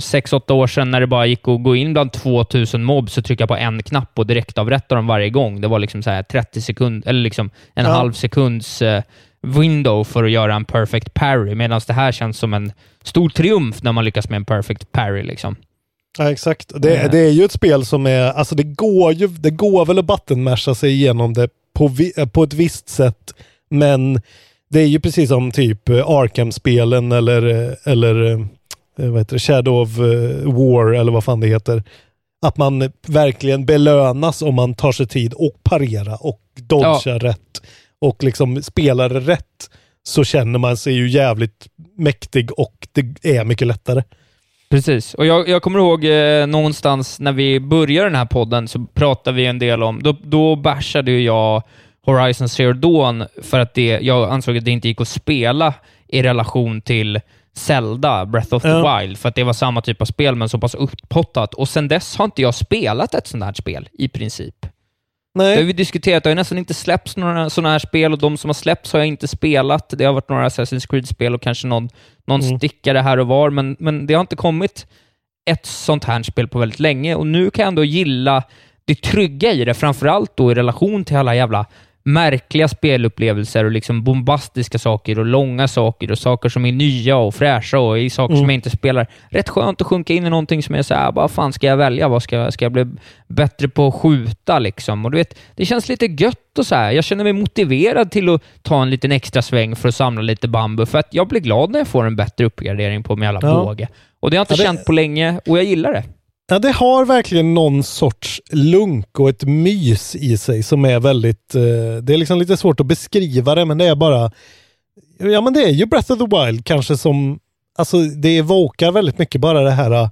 6-8 år sedan när det bara gick att gå in bland 2000 mobs och trycka på en knapp och direkt avrätta dem varje gång. Det var liksom så här 30 sekund, eller liksom en Ja. halv sekunds eh, window för att göra en perfect parry, medan det här känns som en stor triumf när man lyckas med en perfect parry. Liksom. Ja, exakt. Det, Eh. det är ju ett spel som är, alltså det går ju, det går väl att buttonmasha sig igenom det på, vi, eh, på ett visst sätt. Men det är ju precis som typ eh, Arkham-spelen eller, eller vad heter det, Shadow of War eller vad fan det heter. Att man verkligen belönas om man tar sig tid och parera och dodgar rätt och liksom spelar det rätt så känner man sig ju jävligt mäktig och det är mycket lättare. Precis, och jag, jag kommer ihåg eh, någonstans när vi började den här podden så pratade vi en del om, då, då bashade ju jag Horizon Zero Dawn för att det, jag ansåg att det inte gick att spela i relation till Zelda, Breath of the Ja. Wild, för att det var samma typ av spel men så pass uppottat. Och sen dess har inte jag spelat ett sånt här spel, i princip. Det har Nej. vi diskuterat, det har nästan inte släppts några sådana här spel och de som har släppts har jag inte spelat. Det har varit några Assassin's Creed-spel och kanske någon, någon Mm. stickare här och var, men, men det har inte kommit ett sånt här spel på väldigt länge och nu kan jag ändå gilla det trygga i det, framförallt då i relation till alla jävla märkliga spelupplevelser och liksom bombastiska saker och långa saker och saker som är nya och fräscha och i saker som Mm. jag inte spelar. Rätt skönt att sjunka in i någonting som är såhär, vad fan ska jag välja? Vad ska, jag- ska jag bli bättre på att skjuta liksom? Och du vet, det känns lite gött och så här. Jag känner mig motiverad till att ta en liten extra sväng för att samla lite bambu, för att jag blir glad när jag får en bättre uppgradering på min jävla Ja. båge. Och det har jag inte Ja, det- känt på länge och jag gillar det. Ja, det har verkligen någon sorts lunk och ett mys i sig som är väldigt... Eh, det är liksom lite svårt att beskriva det, men det är bara... Ja, men det är ju Breath of the Wild kanske som... Alltså, det evokar väldigt mycket bara det här...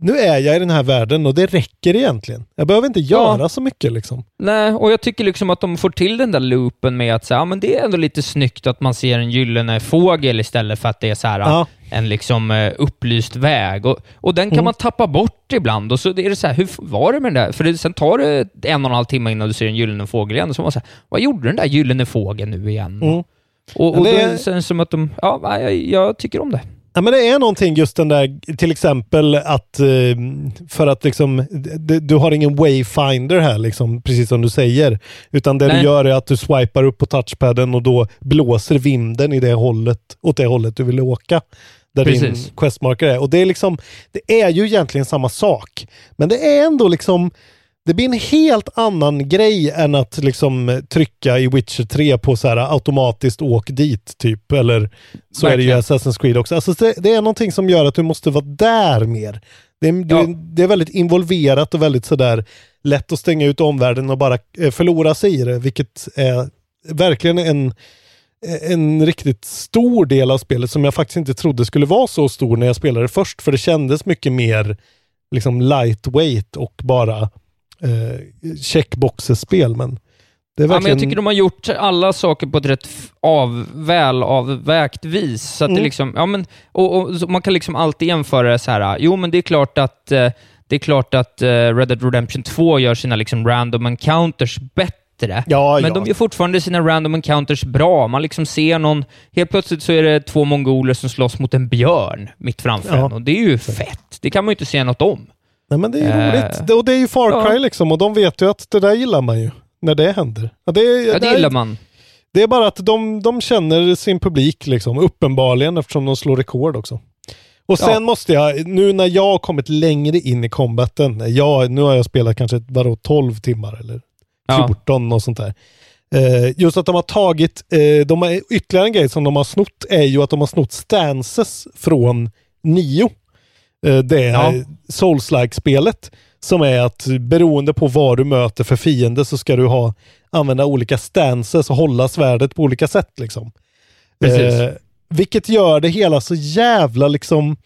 Nu är jag i den här världen och det räcker egentligen. Jag behöver inte göra så mycket liksom. Nej, och jag tycker liksom att de får till den där loopen med att säga, ja, men det är ändå lite snyggt att man ser en gyllene fågel istället för att det är så här, Ja. en liksom eh, upplyst väg. Och, och den kan Mm. man tappa bort ibland. Och så är det så här, hur var det med den där? För det, sen tar det en och en halv timme innan du ser en gyllene fågel igen. Och så man så här, vad gjorde den där gyllene fågeln nu igen? Mm. Och, och det är- känns som att de, ja, jag, jag tycker om det. Ja, men det är någonting just den där, till exempel att eh, för att liksom, du har ingen wayfinder här liksom, precis som du säger. Utan det Nej. du gör är att du swipar upp på touchpaden och då blåser vinden i det hållet, åt det hållet du vill åka. Där din Precis. questmarker är. Och det är liksom, det är ju egentligen samma sak. Men det är ändå liksom, det blir en helt annan grej än att liksom trycka i Witcher 3 på så här automatiskt åk dit typ. Eller så är det ju Verkligen. Assassin's Creed också. Alltså det, det är någonting som gör att du måste vara där mer. Det är, Ja. det, det är väldigt involverat och väldigt sådär lätt att stänga ut omvärlden och bara eh, förlora sig i det, vilket är verkligen en, en riktigt stor del av spelet som jag faktiskt inte trodde skulle vara så stor när jag spelade först, för det kändes mycket mer liksom lightweight och bara eh, checkboxespel. Men Det är Ja, men jag verkligen... tycker de har gjort alla saker på ett rätt av, väl avvägt vis. Så att det Mm. liksom, ja, men, och, och, man kan liksom alltid jämföra det så här. jo men det är klart att, eh, det är klart att eh, Red Dead Redemption 2 gör sina liksom random encounters bättre. Ja, men ja. de gör fortfarande sina random encounters bra. Man liksom ser någon... Helt plötsligt så är det två mongoler som slåss mot en björn mitt framför Ja. en och det är ju fett. Det kan man ju inte säga något om. Nej men det är Eh, roligt. Och det är ju Far Cry ja. liksom och de vet ju att det där gillar man ju. När det händer. Ja, det, Ja, det är- gillar man. Det är bara att de, de känner sin publik liksom, uppenbarligen eftersom de slår rekord också. Och sen Ja. måste jag, nu när jag har kommit längre in i combaten, jag, nu har jag spelat kanske vadå, 12 timmar eller Ja. 14 och sånt där. Eh, just att de har tagit, eh, de har, ytterligare en grej som de har snott är ju att de har snott stances från Nio. Eh, det Ja. Souls-like-spelet. Som är att beroende på vad du möter för fiende så ska du ha använda olika stances och hålla svärdet på olika sätt. Liksom. Precis. Eh, vilket gör det hela så jävla liksom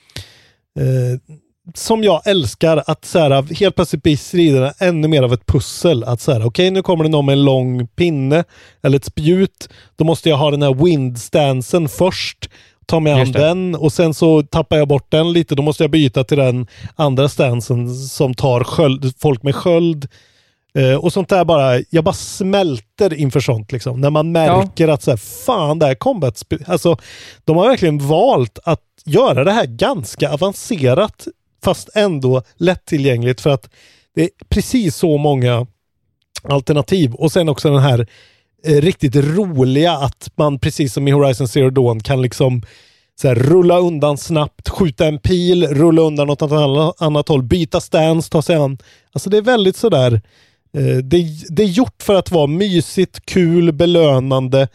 eh, som jag älskar att så här, helt plötsligt blir striderna ännu mer av ett pussel. Att så här, okej nu kommer det någon med en lång pinne eller ett spjut. Då måste jag ha den här windstansen först. Ta mig an den och sen så tappar jag bort den lite. Då måste jag byta till den andra stansen som tar sköld, folk med sköld. Eh, och sånt där bara, jag bara smälter inför sånt liksom. När man märker att så här, fan det här combat, alltså de har verkligen valt att göra det här ganska avancerat fast ändå lättillgängligt för att det är precis så många alternativ och sen också den här Eh, riktigt roliga att man precis som i Horizon Zero Dawn kan liksom så här, rulla undan snabbt, skjuta en pil, rulla undan åt ett annat, håll, byta stance, ta sig an. Alltså det är väldigt sådär, eh, det, det är gjort för att vara mysigt, kul, belönande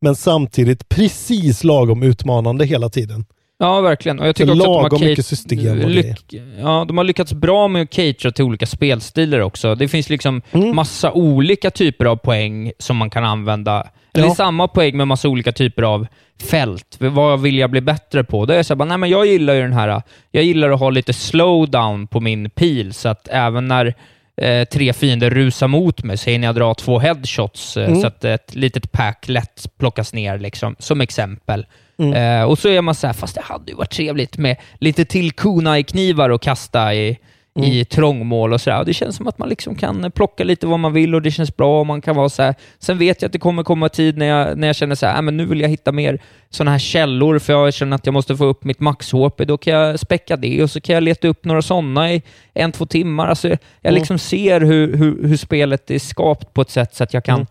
men samtidigt precis lagom utmanande hela tiden. Ja, verkligen. Och jag tycker också att de har mycket system och lyck- ja, de har lyckats bra med att catera till olika spelstilar också. Det finns liksom Mm. massa olika typer av poäng som man kan använda. Eller Ja. samma poäng med massa olika typer av fält. Vad vill jag bli bättre på? Då är jag så här, bara, nej men jag gillar ju den här, jag gillar att ha lite slowdown på min pil, så att även när eh, tre fiender rusar mot mig så hinner jag dra två headshots, eh, Mm. så att ett litet pack lätt plockas ner, liksom, som exempel. Mm. Eh, och så är man så här, fast det hade ju varit trevligt med lite till kunai-knivar och kasta i, Mm. i trångmål och sådär. Och Det känns som att man liksom kan plocka lite vad man vill och det känns bra och man kan vara så här. Sen vet jag att det kommer komma tid när jag, när jag känner så här, äh, men nu vill jag hitta mer sådana här källor för jag känner att jag måste få upp mitt max-HP. Då kan jag späcka det och så kan jag leta upp några sådana i en, två timmar. Alltså, jag Mm. liksom ser hur, hur, hur spelet är skapat på ett sätt så att jag kan Mm.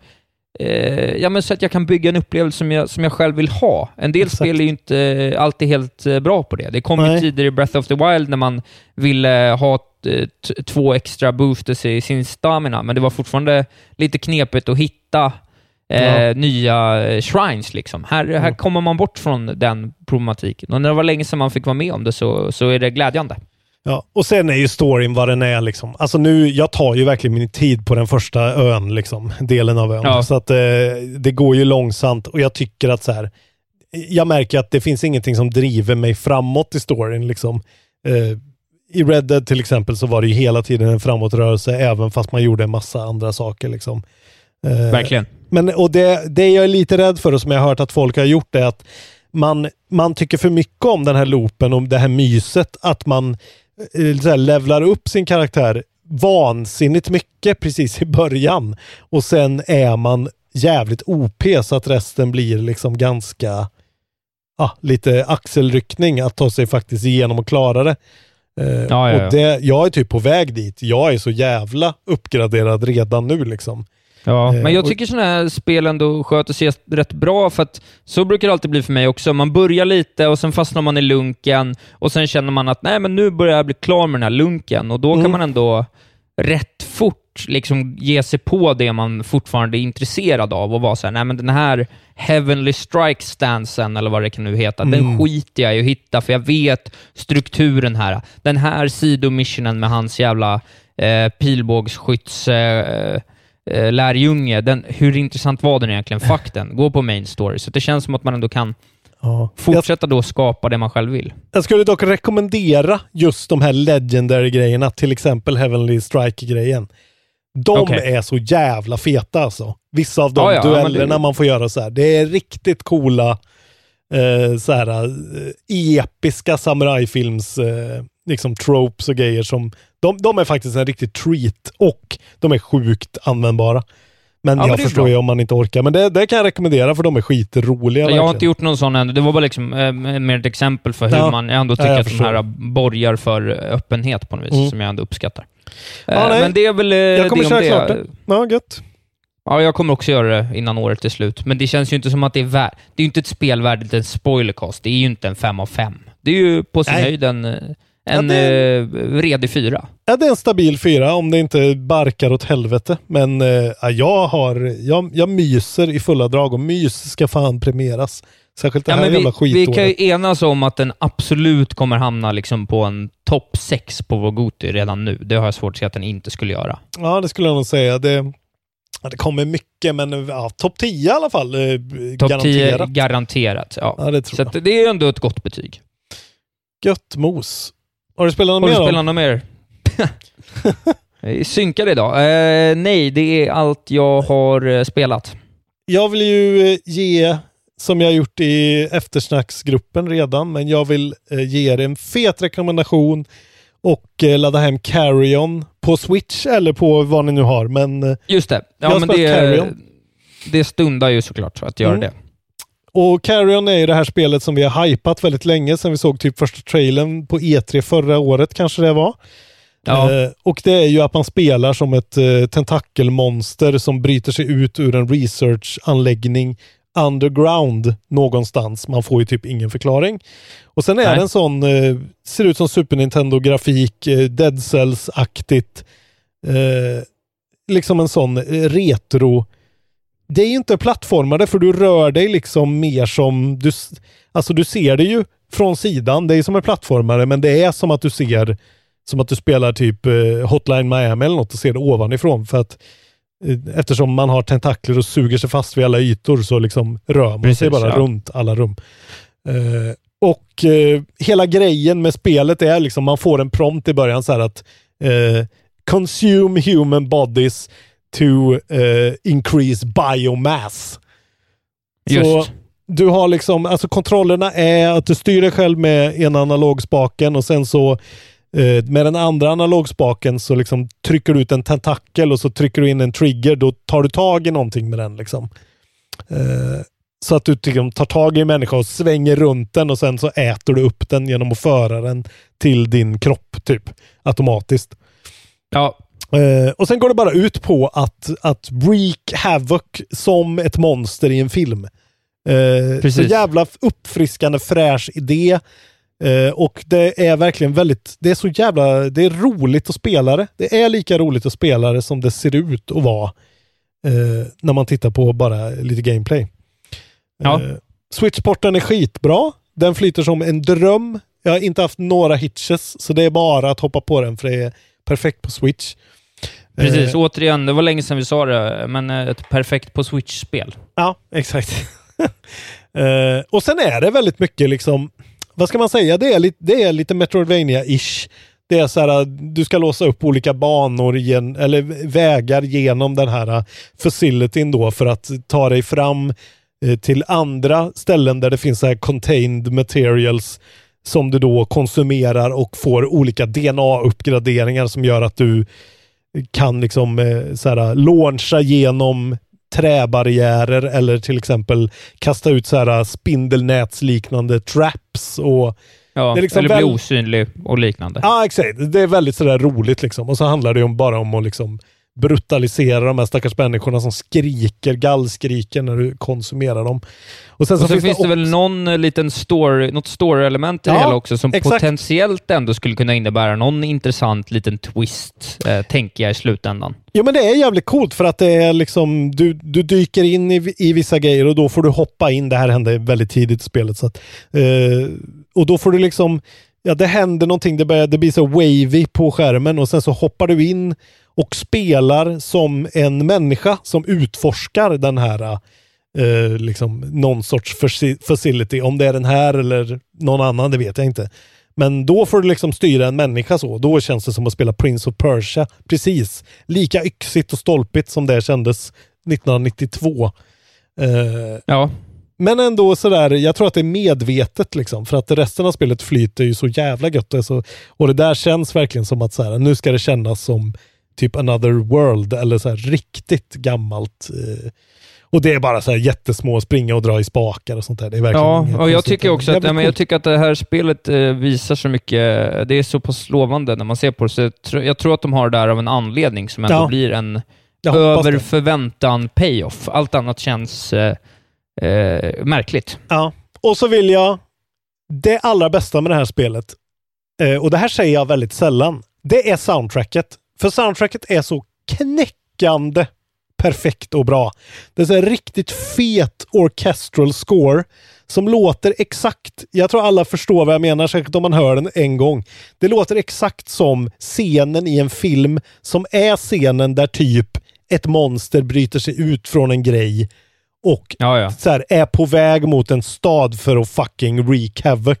Eh, ja, men så att jag kan bygga en upplevelse som jag, som jag själv vill ha. En del Exakt. spel är ju inte alltid helt eh, bra på det. Det kom ju Nej. tider i Breath of the Wild när man ville ha två extra boosters i sin stamina, men det var fortfarande lite knepigt att hitta eh, Ja. nya eh, shrines. Liksom. Här, här Mm. kommer man bort från den problematiken. Och när det var länge sedan man fick vara med om det så, så är det glädjande. Ja, och sen är ju storyn vad den är liksom. Alltså nu, jag tar ju verkligen min tid på den första ön liksom, delen av ön. Ja. Så att eh, det går ju långsamt och jag tycker att så här, jag märker att det finns ingenting som driver mig framåt i storyn liksom. Eh, I Red Dead till exempel så var det ju hela tiden en framåtrörelse även fast man gjorde en massa andra saker liksom. Eh, Verkligen. men, och det, det jag är lite rädd för och som jag har hört att folk har gjort är att man, man tycker för mycket om den här loopen, om det här myset, att man så här, levlar upp sin karaktär vansinnigt mycket precis i början. Och sen är man jävligt OP så att resten blir liksom ganska ah, lite axelryckning att ta sig faktiskt igenom och klara det. Eh, Ja, ja, ja. Och det, jag är typ på väg dit. Jag är så jävla uppgraderad redan nu liksom. Ja, Eh, men jag tycker sådana här spel ändå sköter sig rätt bra, för att så brukar det alltid bli för mig också. Man börjar lite och sen fastnar man i lunken och sen känner man att nej, men nu börjar jag bli klar med den här lunken och då Mm. kan man ändå rätt fort liksom ge sig på det man fortfarande är intresserad av och vara såhär, nej men den här Heavenly Strike stansen, eller vad det kan nu heta, den Mm. skiter jag i att hitta, för jag vet strukturen här. Den här sidomissionen med hans jävla eh, pilbågsskydds... Eh, eh, lärjunge, den, hur intressant var den egentligen? Fuck den, gå på main story. Så det känns som att man ändå kan Ja. Fortsätta då skapa det man själv vill. jag skulle dock rekommendera just de här legendary grejerna, till exempel Heavenly Strike-grejen. De Okej. är så jävla feta alltså. Vissa av de Ja, ja, duellerna det- man får göra så här. Det är riktigt coola, eh, så här, eh, episka samurajfilms eh, liksom tropes och grejer som de, de är faktiskt en riktig treat och de är sjukt användbara. Men Ja, men jag det är förstår ju om man inte orkar. Men det, det kan jag rekommendera för de är skitroliga. Jag har inte gjort någon sån ännu. Det var bara liksom eh, mer ett exempel för hur Ja. man ändå tycker att de här borgar för öppenhet på något vis, Mm. som jag ändå uppskattar. Ja, Eh, men det är väl eh, Jag kommer det köra om klart det. Ja, gött. Ja, jag kommer också göra det innan året är slut. Men det känns ju inte som att det är värt... Det är ju inte ett spel värdigt en spoilercast. Det är ju inte en fem av fem. Det är ju på sin Nej. höjd en, eh, en Ja, det- eh, redig fyra. Ja, det är en stabil fyra om det inte barkar åt helvete. Men eh, ja, jag, har, jag, jag myser i fulla drag och mys ska fan premieras. Särskilt det Ja, här jävla vi, vi kan skitåret. ju enas om att den absolut kommer hamna liksom på en topp sex på vår Goti redan nu. Det har jag svårt att se att den inte skulle göra. Ja, det skulle jag nog säga. Det, ja, det kommer mycket, men ja, topp 10 i alla fall. Eh, Topp 10 garanterat. garanterat. Ja. Ja, det tror Så jag. det är ändå ett gott betyg. Gött mos. Har du spelat Har något du mer? spelat då? något mer? Jag är Synkad idag? Eh, nej, det är allt jag har eh, spelat. Jag vill ju eh, ge, som jag gjort i eftersnacksgruppen redan, men jag vill eh, ge er en fet rekommendation och eh, ladda hem Carrion på Switch eller på vad ni nu har. Men, eh, Just det. Jag har Ja, men spelat det, Carrion. det stundar ju såklart att göra Mm. det. Och Carrion är ju det här spelet som vi har hypat väldigt länge sedan vi såg typ första trailern på E3 förra året kanske det var. Ja. Eh, och det är ju att man spelar som ett eh, tentakelmonster som bryter sig ut ur en researchanläggning underground någonstans. Man får ju typ ingen förklaring. Och sen är Nej. det en sån, eh, ser ut som Super Nintendo-grafik, eh, Dead Cells-aktigt. Eh, liksom en sån eh, retro. Det är ju inte plattformade för du rör dig liksom mer som, du, alltså du ser det ju från sidan. Det är som en plattformare men det är som att du ser som att du spelar typ eh, Hotline Miami eller något och ser det ovanifrån. För att eh, eftersom man har tentakler och suger sig fast vid alla ytor så liksom rör man sig Precis, bara ja. runt alla rum. Eh, och eh, hela grejen med spelet är liksom man får en prompt i början så här att consume human bodies to eh, increase biomass. Så Just. du har liksom, alltså kontrollerna är att du styr dig själv med ena analogspaken och sen så eh, med den andra analogspaken så liksom trycker du ut en tentakel och så trycker du in en trigger. Då tar du tag i någonting med den liksom. Eh, så att du liksom tar tag i en människa och svänger runt den och sen så äter du upp den genom att föra den till din kropp typ automatiskt. Ja, Eh, och sen går det bara ut på att, att wreak havoc som ett monster i en film. Eh, så Precis. jävla uppfriskande fräsch idé. Eh, och det är verkligen väldigt, det är så jävla, det är roligt att spela det. Det är lika roligt att spela det som det ser ut att vara. Eh, när man tittar på bara lite gameplay. Ja. Eh, Switchporten är skitbra. Den flyter som en dröm. Jag har inte haft några hitches, så det är bara att hoppa på den för det är perfekt på Switch. Precis. Eh, Återigen, det var länge sedan vi sa det, men eh, ett perfekt på Switch-spel. Ja, exakt. Eh, och sen är det väldigt mycket liksom, vad ska man säga, det är lite, det är lite Metroidvania-ish. Det är så här, du ska låsa upp olika banor, gen, eller vägar genom den här eh, facilityn då för att ta dig fram eh, till andra ställen där det finns så här contained materials som du då konsumerar och får olika DNA-uppgraderingar som gör att du kan liksom eh, så här, launcha genom träbarriärer eller till exempel kasta ut så här spindelnätsliknande traps och Ja, liksom eller bli väl- osynlig och liknande. Ja, exakt. Det är väldigt sådär roligt liksom. Och så handlar det ju om bara om att liksom brutalisera de här stackars människorna som skriker, gallskriker när du konsumerar dem. Och sen Och så finns det också- väl någon eh, liten story, något story-element i det Ja, hela också som exakt. potentiellt ändå skulle kunna innebära någon intressant liten twist, eh, tänker jag i slutändan. Jo men det är jävligt coolt för att det är liksom, du, du dyker in i, i vissa grejer och då får du hoppa in. Det här hände väldigt tidigt i spelet. Så att, eh, och då får du liksom, ja det händer någonting, det, börjar, det blir så wavy på skärmen och sen så hoppar du in och spelar som en människa som utforskar den här eh, liksom någon sorts facility. Om det är den här eller någon annan, det vet jag inte. Men då får du liksom styra en människa så. Då känns det som att spela Prince of Persia. Precis. Lika yxigt och stolpigt som det kändes 1992. Eh, Ja men ändå sådär, jag tror att det är medvetet liksom. För att resten av spelet flyter ju så jävla gött. Är Så, och det där känns verkligen som att så här, nu ska det kännas som typ another world eller så här riktigt gammalt. Eh, och det är bara så här jättesmå, springa och dra i spakar och sånt där. Det är verkligen Ja, och jag tycker också att, ja, men jag tycker att det här spelet eh, visar så mycket, det är så pass lovande när man ser på det, så jag, tror- jag tror att de har det där av en anledning som ändå Ja. blir en över förväntan payoff. Allt annat känns eh, eh, märkligt. Ja, och så vill jag det allra bästa med det här spelet, eh, och det här säger jag väldigt sällan, det är soundtracket. För soundtracket är så knäckande perfekt och bra. Det är så riktigt fet orchestral score som låter exakt, jag tror alla förstår vad jag menar, säkert om man hör den en gång. Det låter exakt som scenen i en film som är scenen där typ ett monster bryter sig ut från en grej och Ja, ja. så här, är på väg mot en stad för att fucking wreak havoc.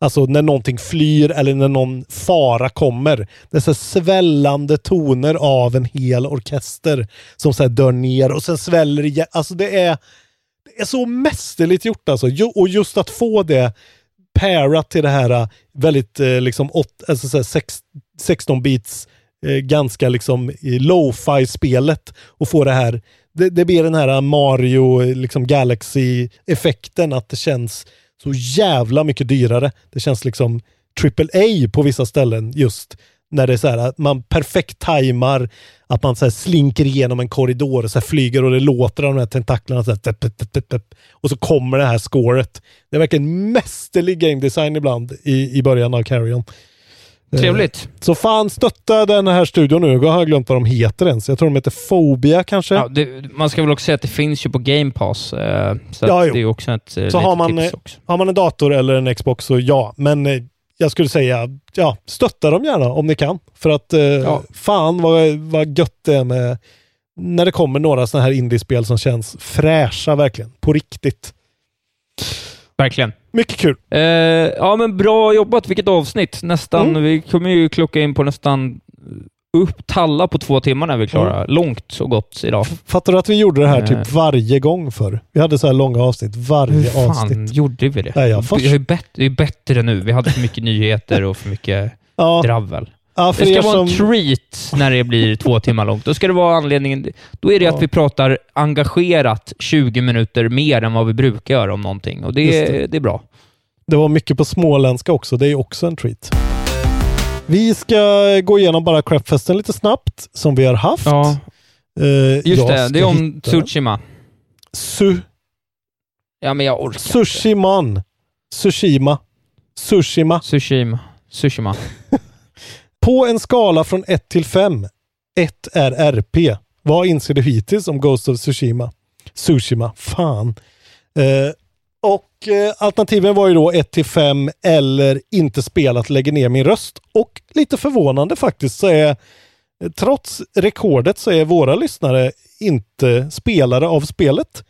Alltså när någonting flyr eller när någon fara kommer. Det är så svällande toner av en hel orkester som så här dör ner och sen sväller igen. Alltså det är, det är så mästerligt gjort alltså. Och just att få det parat till det här äh, väldigt eh, liksom åt, alltså så sex, 16 bits eh, ganska liksom lo-fi spelet och få det här det, det blir den här Mario liksom Galaxy-effekten att det känns så jävla mycket dyrare. Det känns liksom AAA på vissa ställen just när det är så här att man perfekt tajmar att man så här slinker igenom en korridor och så här flyger och det låter av de här tentaklerna så här, tup, tup, tup, tup, tup. och så kommer det här scoret. Det är verkligen mästerlig game design ibland i, i början av Carrion. Trevligt. Så fan stötta den här studion nu. Jag har glömt vad de heter ens. Jag tror de heter Phobia kanske. Ja, det, man ska väl också säga att det finns ju på Game Pass, eh, så Ja, det är också ett eh, Så har man, tips eh, också. har man en dator eller en Xbox så ja. Men eh, jag skulle säga, ja, stötta dem gärna om ni kan. För att eh, fan vad, vad gött det är med när det kommer några sådana här indiespel som känns fräscha verkligen. På riktigt. Verkligen. Mycket kul. Eh, ja, men bra jobbat. Vilket avsnitt. Nästan, Mm. Vi kommer ju klocka in på nästan upp talla på två timmar när vi är klara. Långt och gott idag. Fattar du att vi gjorde det här Eh. typ varje gång för? Vi hade så här långa avsnitt varje Hur fan avsnitt. gjorde vi det? Nej, jag först- är, bättre, det är bättre nu. Vi hade för mycket nyheter och för mycket Ja. dravel. Ja, det ska vara en som- treat när det blir två timmar långt. Då ska det vara anledningen... Då är det Ja. att vi pratar engagerat 20 minuter mer än vad vi brukar göra om någonting. Och det, det. det är bra. Det var mycket på småländska också. Det är också en treat. Vi ska gå igenom bara crapfesten lite snabbt, som vi har haft. Ja. Eh, Just det, det är om. Tsushima. Su Ja, men jag orkar inte. Sushiman. Sushima. Sushima. Sushima. Sushima. På en skala från 1 till 5. 1 är RP. Vad inser du hittills om Ghost of Tsushima? Tsushima. Fan. Eh, och eh, alternativen var ju då 1 till 5 eller inte spelat, lägger ner min röst. Och lite förvånande faktiskt så är eh, trots rekordet så är våra lyssnare inte spelare av spelet.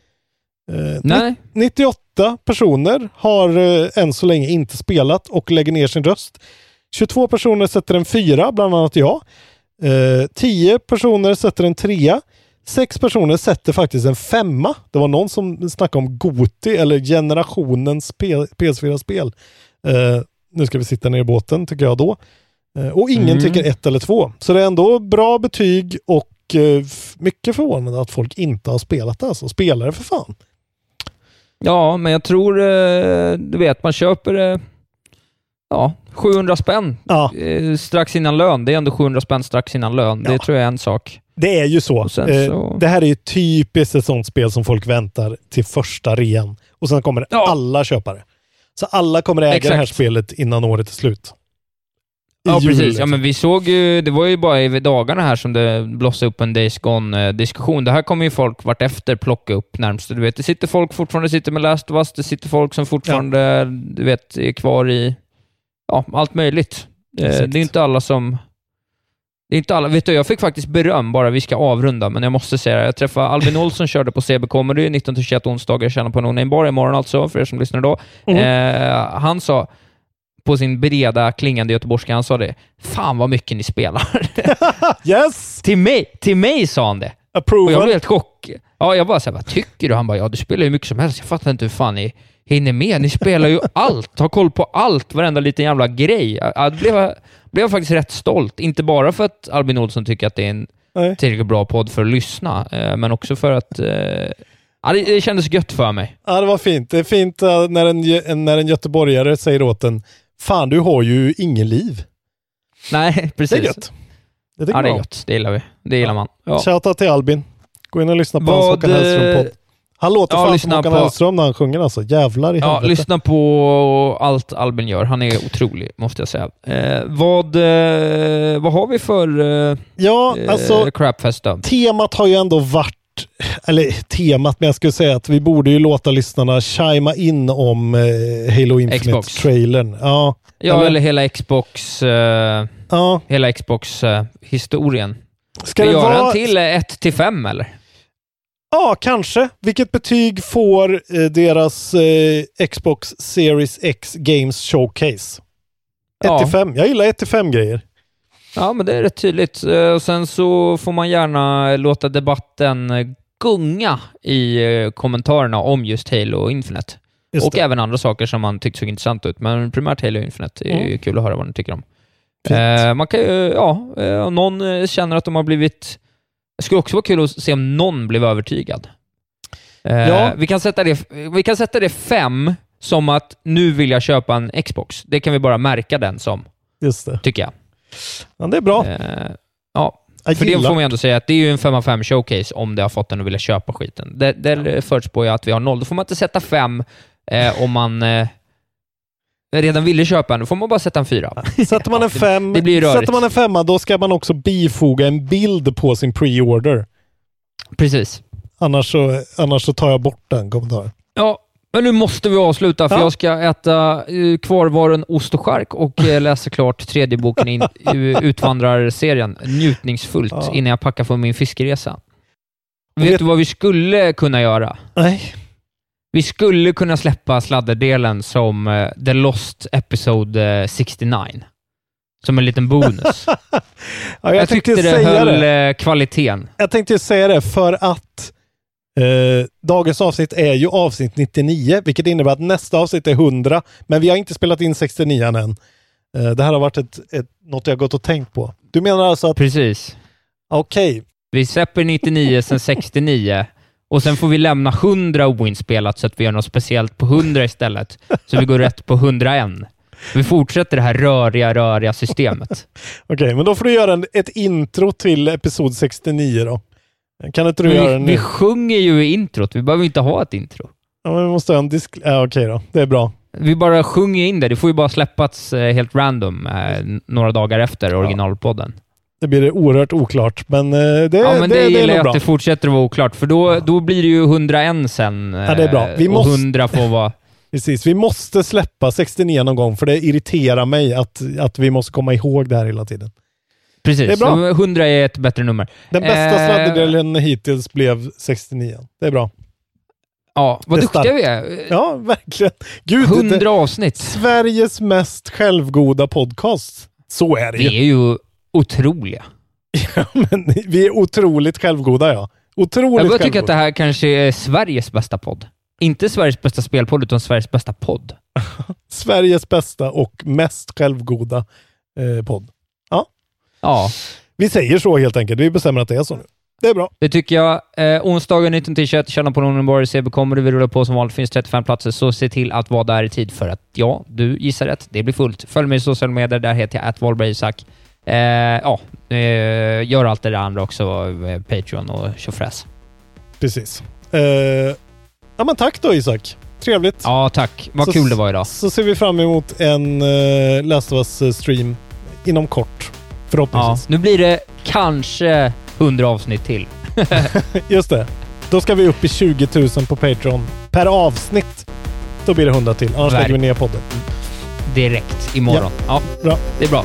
Eh, Nej. 98 personer har eh, än så länge inte spelat och lägger ner sin röst. 22 personer sätter en fyra, bland annat jag. Eh, 10 personer sätter en trea. 6 personer sätter faktiskt en femma. Det var någon som snackade om Goti eller generationens P- PS4-spel. Eh, nu ska vi sitta ner i båten tycker jag då. Eh, och ingen Mm. tycker ett eller två. Så det är ändå bra betyg och eh, mycket förvånande att folk inte har spelat det. Alltså. Spelar det för fan. Ja, men jag tror, eh, du vet, man köper eh, ja, 700 spänn eh, strax innan lön. Det är ändå 700 spänn strax innan lön. Det tror jag är en sak. Det är ju så. Eh, så- Det här är ju typiskt ett sånt spel som folk väntar till första rean. Och sen kommer alla köpare. Så alla kommer äga det här Exakt. spelet innan året är slut. I Ja, precis. Ja, liksom. men vi såg ju, det var ju bara i dagarna här som det blossade upp en Days Gone-diskussion. Det här kommer ju folk vartefter plocka upp närmst. Du vet, det sitter folk fortfarande sitter med Last of Us, det sitter folk som fortfarande, du vet, är kvar i, ja, allt möjligt. Eh, Exakt. det är inte alla som... Det är inte alla. Vet du, jag fick faktiskt beröm, bara vi ska avrunda, men jag måste säga det. Jag träffade Albin Olsson, körde på CB Comedy 19-21 onsdagar, tjänar på Name Bar imorgon alltså, för er som lyssnar då. Mm. Eh, han sa, på sin breda klingande göteborgska. Han sa det. Fan vad mycket ni spelar. yes! till, mig, till mig sa han det. Approval. Och jag blev helt chock. Ja, jag bara såhär, vad tycker du? Han bara, ja du spelar ju mycket som helst. Jag fattar inte hur fan ni hinner med. Ni spelar ju allt, har koll på allt, varenda liten jävla grej. Jag blev, blev faktiskt rätt stolt. Inte bara för att Albin Olsson tycker att det är en Nej. tillräckligt bra podd för att lyssna, eh, men också för att eh, ja, det, det kändes gött för mig. Ja, det var fint. Det är fint eh, när en, när en göteborgare säger åt en Fan, du har ju ingen liv. Nej, Det precis. är gött. Det Ja, det är gött. Det gillar vi. Det gillar man. Ja. Shoutout till Albin. Gå in och lyssna på Vad, hans Håkan Hellström-podd. Han låter ja, fan som Håkan på- Hellström när han sjunger alltså. Jävlar i Ja, helvete. lyssna på allt Albin gör. Han är otrolig, måste jag säga. Eh, vad, eh, vad har vi för eh, Ja, alltså eh, crapfest då? temat har ju ändå varit, eller temat, men jag skulle säga att vi borde ju låta lyssnarna chima in om eh, Halo. Infinite-trailern. Ja, Ja, eller- eller hela Xbox, eh, ja. hela Xbox-historien. Ska vi göra vara... en till 1 till 5 eller? Ja, kanske. Vilket betyg får eh, deras eh, Xbox Series X Games Showcase? 1 Ja. till 5. Jag gillar 1 till 5 grejer. Ja, men det är rätt tydligt. Eh, Och sen så får man gärna låta debatten eh, gunga i eh, kommentarerna om just Halo Infinite. Just och det. även andra saker som man tyckte såg intressant ut, men primärt Halo Infinite. Det är Mm. kul att höra vad ni tycker om. Eh, man kan ju, ja, om någon känner att de har blivit... Det skulle också vara kul att se om någon blev övertygad. Eh, Ja. vi, kan sätta det, vi kan sätta det fem som att nu vill jag köpa en Xbox. Det kan vi bara märka den som, Just det. tycker jag. Ja, det är bra. Eh, ja, Jag för det gillar. får man ändå säga att det är ju en 5 av 5 showcase om det har fått en att vilja köpa skiten. Där, där förutspår jag att vi har noll. Då får man inte sätta fem eh, om man eh, redan ville köpa en. Då får man bara sätta en fyra. Sätter man en fem, det blir rörigt. sätter man en femma, då ska man också bifoga en bild på sin pre-order. Precis. Annars så, annars så tar jag bort den kommentaren. Ja, men nu måste vi avsluta för Ja. jag ska äta uh, kvarvaren ost och chark och eh, läsa klart tredje boken i Utvandrarserien njutningsfullt Ja. innan jag packar för min fiskeresa. Vet, vet- du vad vi skulle kunna göra? Nej. Vi skulle kunna släppa sladderdelen som eh, The Lost Episode eh, 69. Som en liten bonus. Ja, jag, jag tyckte det säga höll det. eh, kvaliteten. Jag tänkte säga det för att eh, dagens avsnitt är ju avsnitt 99, vilket innebär att nästa avsnitt är 100, men vi har inte spelat in 69 än. Eh, det här har varit ett, ett, något jag gått och tänkt på. Du menar alltså att, Precis. okej, Vi släpper 99 sen 69 och sen får vi lämna 100 oinspelat så att vi gör något speciellt på 100 istället. Så vi går rätt på 101. Vi fortsätter det här röriga, röriga systemet. okej, men då får du göra en, ett intro till episod 69 då. Kan inte du Men göra vi, det nu? vi sjunger ju i introt, vi behöver inte ha ett intro. Ja, men vi måste ha en disk... Ja, okej då, det är bra. Vi bara sjunger in det. Det får ju bara släppats eh, helt random eh, några dagar efter originalpodden. Det blir det oerhört oklart, men eh, det, Ja, men det, det, det är gillar jag att det fortsätter att vara oklart, för då, då blir det ju 101 sen. Ja, det är bra. eh, Vi och måste- 100 får vara... Precis, vi måste släppa 69 någon gång, för det irriterar mig att, att vi måste komma ihåg det här hela tiden. Precis, Det är bra. Så 100 är ett bättre nummer. Den bästa Eh, sladderdelen hittills blev 69. Det är bra. Ja, vad Det duktiga vi är. Ja, verkligen. Gud, 100 det, avsnitt. Sveriges mest självgoda podcast. Så är det ju. är ju otroliga. Men vi är otroligt självgoda, ja. Otroligt Jag självgoda. att det här kanske är Sveriges bästa podd. Inte Sveriges bästa spelpodd, utan Sveriges bästa podd. Sveriges bästa och mest självgoda eh, podd. Ja, Vi säger så helt enkelt. Vi bestämmer att det är så nu. Det är bra. det tycker jag. Eh, onsdagen 19-21, känna på Nonnenborg, CB kommer. Vi rullar på som vanligt. finns 35 platser, så se till att vara där i tid för att ja, du gissar rätt. Det blir fullt. Följ mig i sociala medier. Där heter jag @valbergisak. Eh, ja, eh, gör allt det där andra också. Eh, Patreon och tjofräs. Precis. Eh, ja, men tack då Isak. Trevligt. Ja, tack. Vad Så- kul det var idag. Så ser vi fram emot en uh, Last of Us-stream inom kort. Ja, Förhoppningsvis. nu blir det kanske 100 avsnitt till. Just det. Då ska vi upp i 20 000 på Patreon per avsnitt. Då blir det 100 till. Annars Verk. lägger vi ner podden. direkt imorgon. Ja, Bra. det är bra.